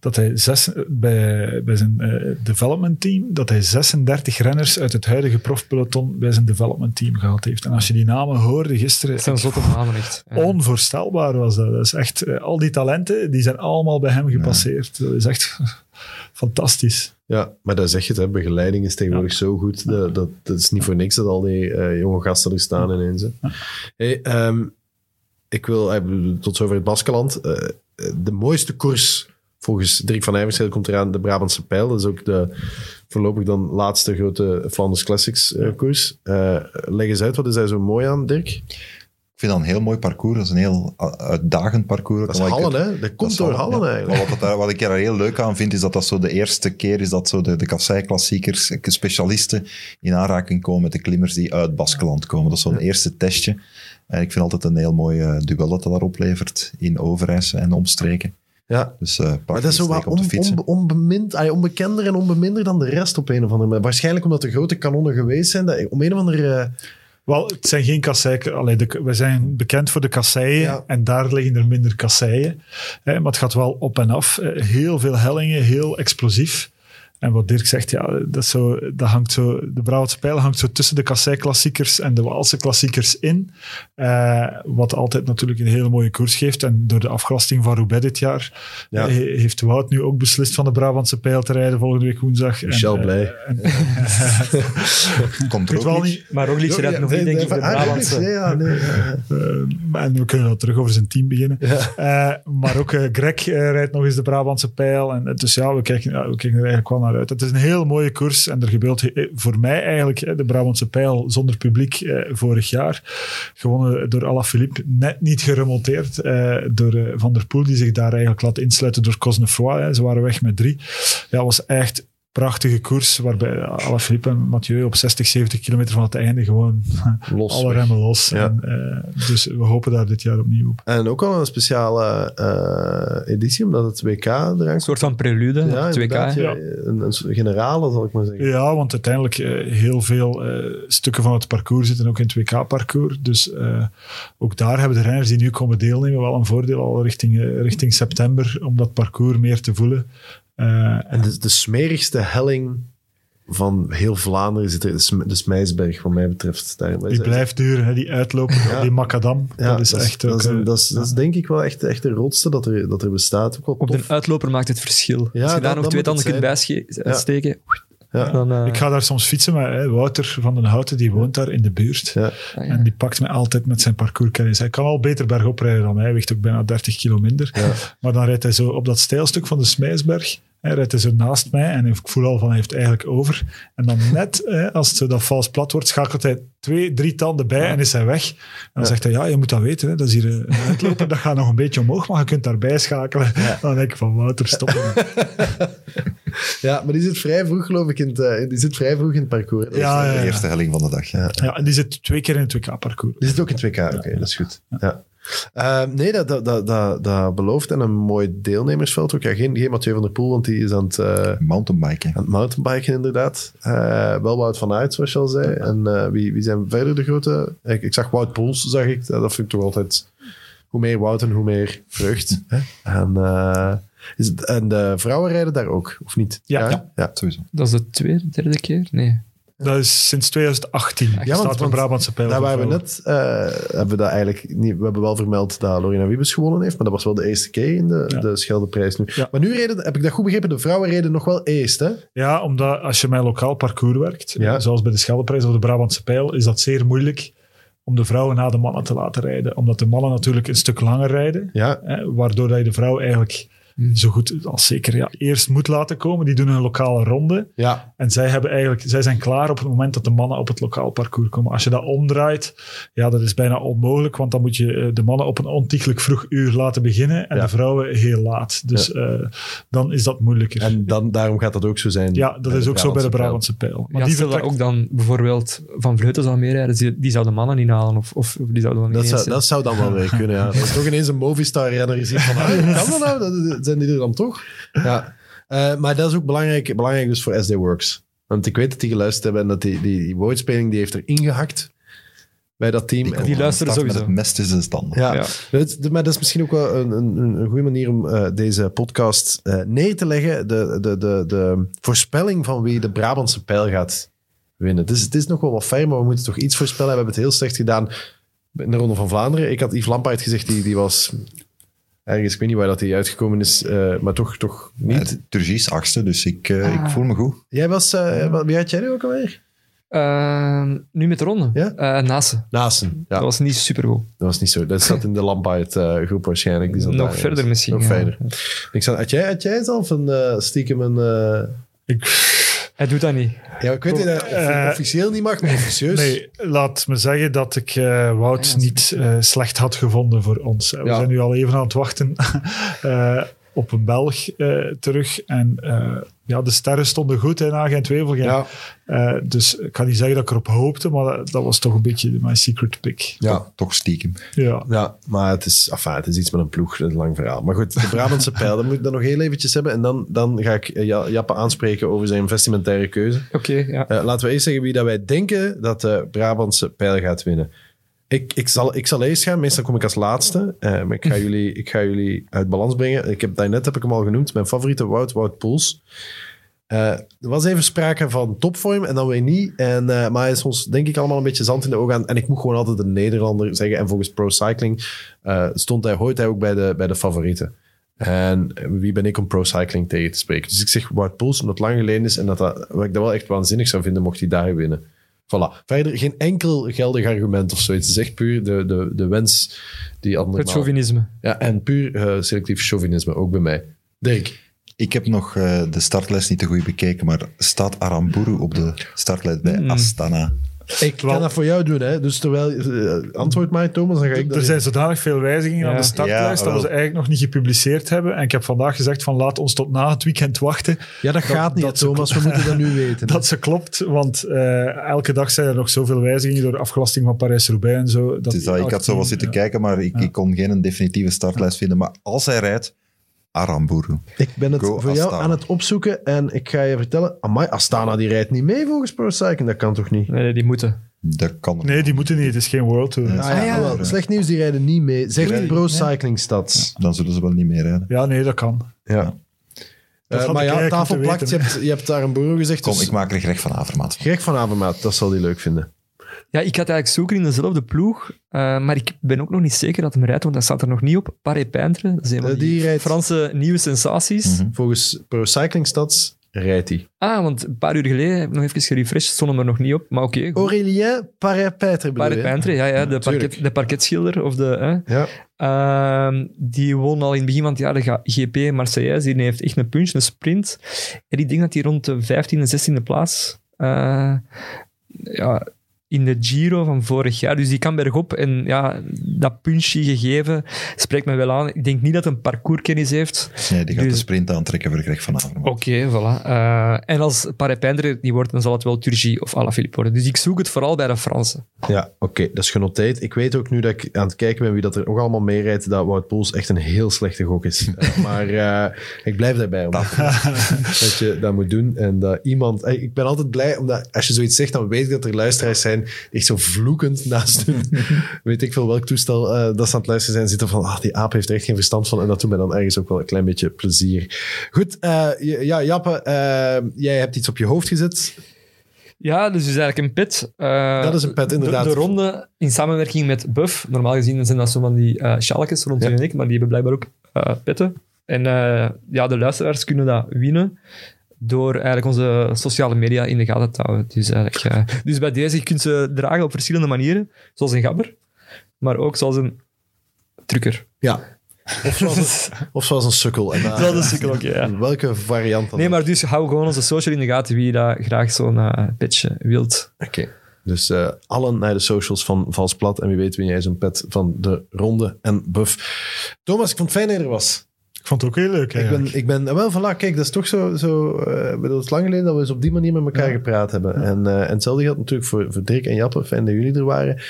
S4: dat hij zes, bij, bij zijn eh, development team, dat hij 36 renners uit het huidige profpeloton bij zijn development team gehad heeft. En als je die namen hoorde gisteren,
S3: Dat zijn zotte namen echt.
S4: Onvoorstelbaar was dat. Dat is echt, eh, al die talenten, die zijn allemaal bij hem gepasseerd. Dat is echt fantastisch.
S1: Ja, maar daar zeg je het, hè. begeleiding is tegenwoordig zo goed. Dat, dat, dat is niet voor niks dat al die eh, jonge gasten er staan ineens. Hè. Hey, ehm, ik wil, eh, tot zover het Baskeland. Eh, de mooiste koers, volgens Dirk van Nijverschil, komt eraan de Brabantse Pijl. Dat is ook de voorlopig dan laatste grote Flanders Classics koers. Leg eens uit, wat is daar zo mooi aan, Dirk?
S2: Ik vind dat een heel mooi parcours. Dat is een heel uh, uitdagend parcours.
S1: Dat is Hallen, hè? Dat komt door
S2: Hallen,
S1: Hallen
S2: ja.
S1: eigenlijk.
S2: Maar wat, wat ik er heel leuk aan vind, is dat dat zo de eerste keer is dat zo de, de kassei-klassiekers, specialisten, in aanraking komen met de klimmers die uit Baskeland komen. Dat is zo'n eerste testje. En ik vind altijd een heel mooi eh, duel dat dat daar oplevert in Overijse en omstreken.
S1: Ja,
S2: Dus eh
S1: Maar dat is zo wat on, onbemind, ah, onbekender en onbeminder dan de rest op een of andere manier. Waarschijnlijk omdat er grote kanonnen geweest zijn. Dat, om een of andere... eh,
S4: Wel, het zijn geen kasseien. Allee, de, we zijn bekend voor de kasseien
S1: Ja.
S4: en daar liggen er minder kasseien. Hè, maar het gaat wel op en af. Eh, Heel veel hellingen, heel explosief. En wat Dirk zegt, ja, dat, zo, dat hangt zo, de Brabantse pijl hangt zo tussen de Kassei-klassiekers en de Waalse klassiekers in. Uh, wat altijd natuurlijk een hele mooie koers geeft. En door de afgelasting van Roubaix dit jaar
S1: Ja.
S4: eh, heeft Wout nu ook beslist van de Brabantse pijl te rijden volgende week woensdag.
S1: Michel
S4: en, eh,
S1: blij.
S4: en- *laughs*
S2: Komt
S4: ik
S2: er
S4: weet wel
S2: ook niet.
S3: Maar Roglic rijdt nog niet, denk ik, de Brabantse. *laughs*
S1: ja, nee.
S4: Eh, en we kunnen dan terug over zijn team beginnen. Eh, maar ook eh, Greg eh, rijdt nog eens de Brabantse pijl. En, eh, dus ja we, kijken, ja, we kijken er eigenlijk wel naar uit. Het is een heel mooie koers. En er gebeurt he- voor mij eigenlijk eh, de Brabantse pijl zonder publiek eh, vorig jaar. Gewonnen door Alaphilippe. Net niet geremonteerd eh, door eh, Van der Poel, die zich daar eigenlijk laat insluiten door Cosnefroid. Ze waren weg met drie. Ja, was echt prachtige koers, waarbij Alaphilippe en Mathieu op 60, 70 kilometer van het einde gewoon *laughs*
S1: Los.
S4: alle
S1: weg.
S4: remmen los.
S1: Ja.
S4: En, eh, dus we hopen daar dit jaar opnieuw op.
S1: En ook al een speciale eh, editie, omdat het WK eraan
S3: Een soort van prelude,
S1: Ja,
S3: op 2K.
S1: inderdaad,
S3: hè.
S1: ja. Een, generale, zal ik maar zeggen.
S4: Ja, want uiteindelijk eh, heel veel stukken van het parcours zitten ook in het WK-parcours. Dus eh, ook daar hebben de renners die nu komen deelnemen wel een voordeel al richting, richting september om dat parcours meer te voelen. Eh,
S1: En de, de smerigste helling van heel Vlaanderen zit er, de, Sm- de Smijsberg, wat mij betreft. Daar,
S4: die blijft duren, hè, die uitloper,
S1: Ja.
S4: die macadam.
S1: Ja,
S4: dat is echt ook...
S1: dat is, een-
S4: eh,
S1: dat is, dat is denk ik wel echt, echt de rotste dat er, dat er bestaat. Ook wel
S3: Op de uitloper maakt het verschil.
S1: Ja,
S3: Als je
S1: dat-
S3: daar nog
S1: dat
S3: twee tanden kunt bijsteken, steken,
S1: Ja.
S3: dan... eh,
S4: ik ga daar soms fietsen met hè, Wouter van den Houten, die woont daar in de buurt.
S1: Ja.
S3: ah, ja.
S4: En die pakt me altijd met zijn parcourskennis. Hij kan al beter bergop rijden dan mij. Hij weegt ook bijna 30 kilo minder.
S1: Ja.
S4: Maar dan rijdt hij zo op dat stijlstuk van de Smijsberg. Hij rijdt hij zo naast mij en ik voel al van hij heeft eigenlijk over. En dan net hè, als het dat vals plat wordt, schakelt hij twee, drie tanden bij en is hij weg. En dan
S1: Ja.
S4: zegt hij, ja, je moet dat weten. Hè. Dat is hier een *laughs* uitloper, dat gaat nog een beetje omhoog, maar je kunt daarbij schakelen. *laughs* Dan denk ik van, Wouter, stop. *laughs*
S1: ja, maar die zit vrij vroeg, geloof ik, in het, eh, die zit vrij vroeg in het parcours. Dat is-
S4: Ja, ja,
S2: De
S4: ja.
S2: eerste helling van de dag. Ja.
S4: Ja, en die zit twee keer in het WK-parcours.
S1: Die zit ook in het WK, oké, dat is goed. Ja. Eh, nee, dat, dat, dat, dat, dat belooft. En een mooi deelnemersveld ook. Ja, geen, geen Mathieu van der Poel, want die is aan het, eh,
S2: Mountainbiken.
S1: aan het mountainbiken inderdaad. Eh, wel Wout van Aert, zoals je al zei. En eh, wie, wie zijn verder de grote... Ik, ik zag Wout Poels, zag ik. Dat vind ik toch altijd... Hoe meer Wout en hoe meer vreugd. *laughs* hè? En, eh, is het, en de vrouwen rijden daar ook, of niet?
S4: Ja.
S1: ja. ja.
S2: Sowieso.
S3: Dat is de tweede, derde keer? Nee.
S4: Dat is sinds 2018.
S3: Ja,
S1: want-
S4: staat een Brabantse pijl.
S1: Daar waren we net, eh, hebben we dat eigenlijk niet, we hebben wel vermeld dat Lorena Wiebes gewonnen heeft, maar dat was wel de eerste keer in de,
S4: Ja.
S1: de Scheldeprijs nu.
S4: Ja.
S1: Maar nu reden, heb ik dat goed begrepen, de vrouwen reden nog wel eerst, hè?
S4: Ja, omdat als je met lokaal parcours werkt,
S1: Ja.
S4: zoals bij de Scheldeprijs of de Brabantse Pijl, is dat zeer moeilijk om de vrouwen na de mannen te laten rijden. Omdat de mannen natuurlijk een stuk langer rijden,
S1: Ja,
S4: hè, waardoor dat je de vrouw eigenlijk zo goed als zeker ja, eerst moet laten komen. Die doen een lokale ronde.
S1: ja.
S4: En zij, hebben eigenlijk, zij zijn klaar op het moment dat de mannen op het lokaal parcours komen. Als je dat omdraait, ja, dat is bijna onmogelijk, want dan moet je eh, de mannen op een ontiegelijk vroeg uur laten beginnen en
S1: Ja.
S4: de vrouwen heel laat. Dus eh, dan is dat moeilijker.
S1: En dan, daarom gaat dat ook zo zijn.
S4: ja, dat is ook zo bij de Brabantse pijl. Maar
S3: Maar
S4: die vertrekt-
S3: ook dan bijvoorbeeld Van Vleuten zou meerijden, die, die zou de mannen niet halen, of, of die zouden dan
S1: Dat
S3: niet
S1: zou, dat zou dan wel weer kunnen, ja. Dat is toch ineens een Movistar-renner is hier van, ah, *laughs* kan dat nou? Dat- Zijn die er dan toch? Ja. Eh, maar dat is ook belangrijk, belangrijk dus voor SD Works. Want ik weet dat die geluisterd hebben en dat die, die, die woordspeling die heeft er ingehakt bij dat team.
S2: Die,
S1: En-
S2: de
S3: luisteren sowieso.
S2: Met het mest is de stand.
S1: Ja, maar dat is misschien ook wel een, een, een goede manier om eh, deze podcast eh, neer te leggen. De, de, de, de voorspelling van wie de Brabantse pijl gaat winnen. Het is, het is nog wel wat ver, maar we moeten toch iets voorspellen. We hebben het heel slecht gedaan in de Ronde van Vlaanderen. Ik had Yves Lampaert gezegd, die, die was ergens, ik weet niet waar dat hij uitgekomen is, eh, maar toch, toch niet.
S2: Ja, Turgis is achtste, dus ik, eh,
S3: Ah.
S2: ik voel me goed.
S1: Jij was, eh, wat- wie had jij nu ook alweer?
S3: Eh, nu met de ronde.
S1: Ja?
S3: Eh, Naasten.
S1: Naasten. Ja,
S3: Dat was niet supergoed.
S1: dat was niet zo. Dat zat in de Lampaert eh, groep waarschijnlijk. Die zat
S3: Nog
S1: daar
S3: verder misschien.
S1: Nog
S3: ja.
S1: verder. Ik zat, had, jij, had jij zelf een eh, stiekem een... eh,
S4: Ik,
S3: Hij doet dat niet.
S1: Ja, ik weet niet dat het
S4: Eh,
S1: officieel niet mag, maar officieus.
S4: nee, laat me zeggen dat ik eh, Wout
S3: ja,
S4: niet eh, slecht had gevonden voor ons. We
S1: Ja.
S4: zijn nu al even aan het wachten *laughs* eh, op een Belg eh, terug. En eh, ja, de sterren stonden goed in Agent-Wevelgem.
S1: Ja,
S4: Eh, dus ik kan niet zeggen dat ik erop hoopte, maar dat, dat was toch een beetje mijn secret pick.
S1: ja,
S2: Toch stiekem.
S4: Ja.
S1: ja, maar het is, enfin, het is iets met een ploeg, een lang verhaal. Maar goed, de Brabantse pijl, dat moet ik dan nog heel eventjes hebben. En dan, dan ga ik Ja- Jappe aanspreken over zijn vestimentaire keuze.
S3: Oké, ja.
S1: Eh, laten we eerst zeggen wie dat wij denken dat de Brabantse pijl gaat winnen. Ik, ik, zal, ik zal eerst gaan, meestal kom ik als laatste. maar ik ga, jullie, ik ga jullie uit balans brengen. Ik heb, daarnet heb ik hem al genoemd, mijn favoriete Wout, Wout Poels. Eh, er was even sprake van topvorm en dan weer niet. En, eh, maar hij is ons denk ik allemaal een beetje zand in de ogen aan. En ik moet gewoon altijd een Nederlander zeggen. En volgens Pro Cycling eh, stond hij, hoort hij ook bij de, bij de favorieten. En wie ben ik om Pro Cycling tegen te spreken? Dus ik zeg Wout Poels, omdat het lang geleden is. En dat, dat, wat ik dat wel echt waanzinnig zou vinden, mocht hij daar winnen. Voilà. Verder geen enkel geldig argument of zoiets. Het is echt puur de, de, de wens die anderen...
S3: Het chauvinisme.
S1: Ja, en puur uh, selectief chauvinisme, ook bij mij. Dirk.
S2: Ik heb nog uh, de startlijst niet te goed bekeken, maar staat Aramburu op de startlijst bij mm. Astana?
S1: Ik kan dat voor jou doen, hè. Dus terwijl... Uh, antwoord mij, Thomas, dan ga ik
S4: Er zijn zodanig veel wijzigingen ja. aan de startlijst ja, dat we ze eigenlijk nog niet gepubliceerd hebben. En ik heb vandaag gezegd van laat ons tot na het weekend wachten.
S1: Ja, dat, dat gaat niet, dat Thomas. We moeten dat nu *laughs* weten.
S4: dat ze klopt, want uh, elke dag zijn er nog zoveel wijzigingen door de afgelasting van Parijs-Roubaix en zo.
S2: Dat dus dat, ik had zo wat zitten ja. kijken, maar ik, ik, kon geen definitieve startlijst vinden. Maar als hij rijdt, Aramburu.
S1: Ik ben het Go voor jou Astana. aan het opzoeken en ik ga je vertellen. Amai, Astana die rijdt niet mee volgens Pro Cycling. Dat kan toch niet?
S3: Nee, die moeten.
S2: Dat kan
S4: nee, die moeten niet. Het is geen World Tour.
S1: Ah, ja, ja, wel, slecht nieuws, die rijden niet mee. Zegt Pro Cycling Stats.
S2: Ja, dan zullen ze wel niet meer rijden.
S4: Ja, nee, dat kan.
S1: Ja. Uh, maar ja, tafel plakt. Je hebt, je hebt daar een boer gezegd.
S2: Kom,
S1: dus...
S2: ik maak er Greg van Avermaat.
S1: Greg van Avermaat, dat zal hij leuk vinden.
S3: Ja, ik had eigenlijk zoeken in dezelfde ploeg, uh, maar ik ben ook nog niet zeker dat hem rijdt, want dat staat er nog niet op. Paré Peintre, dat is een van die, die rijdt... Franse nieuwe sensaties. Mm
S1: -hmm. Volgens Pro Cycling Stats rijdt hij.
S3: Ah, want een paar uur geleden heb ik nog even gerefreshed, stond hem er nog niet op, maar oké. Okay,
S1: Aurélien Paré-Peintre
S3: Paré Peintre, ja, ja de, parket, de parketschilder. Of de,
S1: hè.
S3: Ja. Uh, die won al in het begin van het jaar de GP Marseillaise. Die heeft echt een punch, een sprint. En ik denk dat hij rond de 15e, 16e plaats... Uh, ja, in de Giro van vorig jaar. Dus die kan bergop. En ja, dat punchy gegeven spreekt me wel aan. Ik denk niet dat hij een parcourskennis heeft.
S2: Nee, die gaat dus... de sprint aantrekken voor Greg van Avermaet.
S3: Oké, okay, voilà. Uh, en als parapijndere die wordt, dan zal het wel Turgie of Alaphilippe worden. Dus ik zoek het vooral bij de Fransen.
S1: Ja, oké. Okay, dat is genoteerd. Ik weet ook nu dat ik aan het kijken ben wie dat er nog allemaal meerijdt, dat Wout Poels echt een heel slechte gok is. uh, *laughs* maar uh, ik blijf daarbij. Omdat dat je dat moet doen. En dat iemand... Ik ben altijd blij, omdat als je zoiets zegt, dan weet ik dat er luisteraars zijn echt zo vloekend naast hun, *laughs* weet ik veel welk toestel uh, dat ze aan het luisteren zijn, zitten van, ah, die aap heeft er echt geen verstand van. En dat doet mij dan ergens ook wel een klein beetje plezier. Goed, uh, ja, Jappe, uh, jij hebt iets op je hoofd gezet.
S3: Ja, dus is eigenlijk een pet.
S1: dat is een pet, inderdaad.
S3: De, de, ronde in samenwerking met Buff. Normaal gezien zijn dat zo van die uh, sjaaltjes rond ja. en ik, maar die hebben blijkbaar ook uh, petten. En ja, de luisteraars kunnen dat winnen door eigenlijk onze sociale media in de gaten te houden. Dus, eigenlijk, uh, dus bij deze, je kunt ze dragen op verschillende manieren, zoals een gabber, maar ook zoals een trucker.
S1: Ja. Of zoals, een, *laughs* of zoals een sukkel. En, uh,
S3: zoals een sukkel, oké. Okay, ja.
S1: Welke variant dan?
S3: Nee, maar dus hou gewoon onze social in de gaten wie dat graag zo'n uh, petje wilt.
S1: Oké. Okay. Dus uh, allen naar de socials van Vals Plat. En wie weet win jij zo'n pet van de Ronde en Buff. Thomas, ik vond het fijn dat je er was.
S4: Ik vond het ook heel leuk.
S1: Ik ben, ik ben, wel, voilà, kijk, dat is toch zo. zo uh, het is lang geleden dat we eens op die manier met elkaar ja. gepraat hebben. Ja. En, uh, en hetzelfde geldt natuurlijk voor, voor Dirk en Jappe. Fijn dat jullie er waren.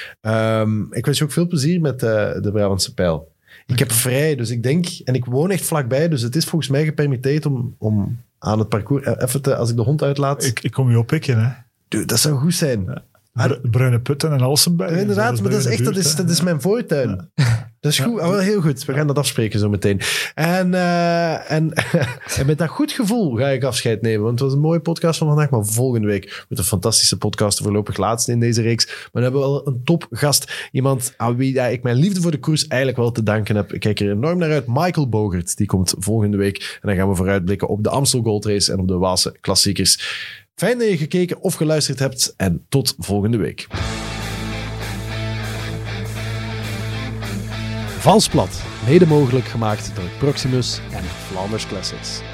S1: Um, ik wens je ook veel plezier met uh, de Brabantse pijl. Ik heb vrij, dus ik denk, en ik woon echt vlakbij, dus het is volgens mij gepermitteerd om, om aan het parcours even te, als ik de hond uitlaat.
S4: Ik, ik kom je oppikken, hè?
S1: Dude, dat zou goed zijn.
S4: Ja. Bruine putten en Alsenberg.
S1: Ja, inderdaad, maar dat is echt dat is, dat is mijn voortuin. Dat is goed, ja. oh, wel heel goed. We gaan dat afspreken zo meteen. En, uh, en, *laughs* en met dat goed gevoel ga ik afscheid nemen. Want het was een mooie podcast van vandaag. Maar volgende week met een fantastische podcast. Voorlopig laatste in deze reeks. Maar dan hebben we wel een topgast. Iemand aan wie ja, ik mijn liefde voor de koers eigenlijk wel te danken heb. Ik kijk er enorm naar uit. Michael Bogert. Die komt volgende week. En dan gaan we vooruitblikken op de Amstel Gold Race en op de Waalse klassiekers. Fijn dat je gekeken of geluisterd hebt. En tot volgende week. Valsplat, mede mogelijk gemaakt door Proximus en Flanders Classics.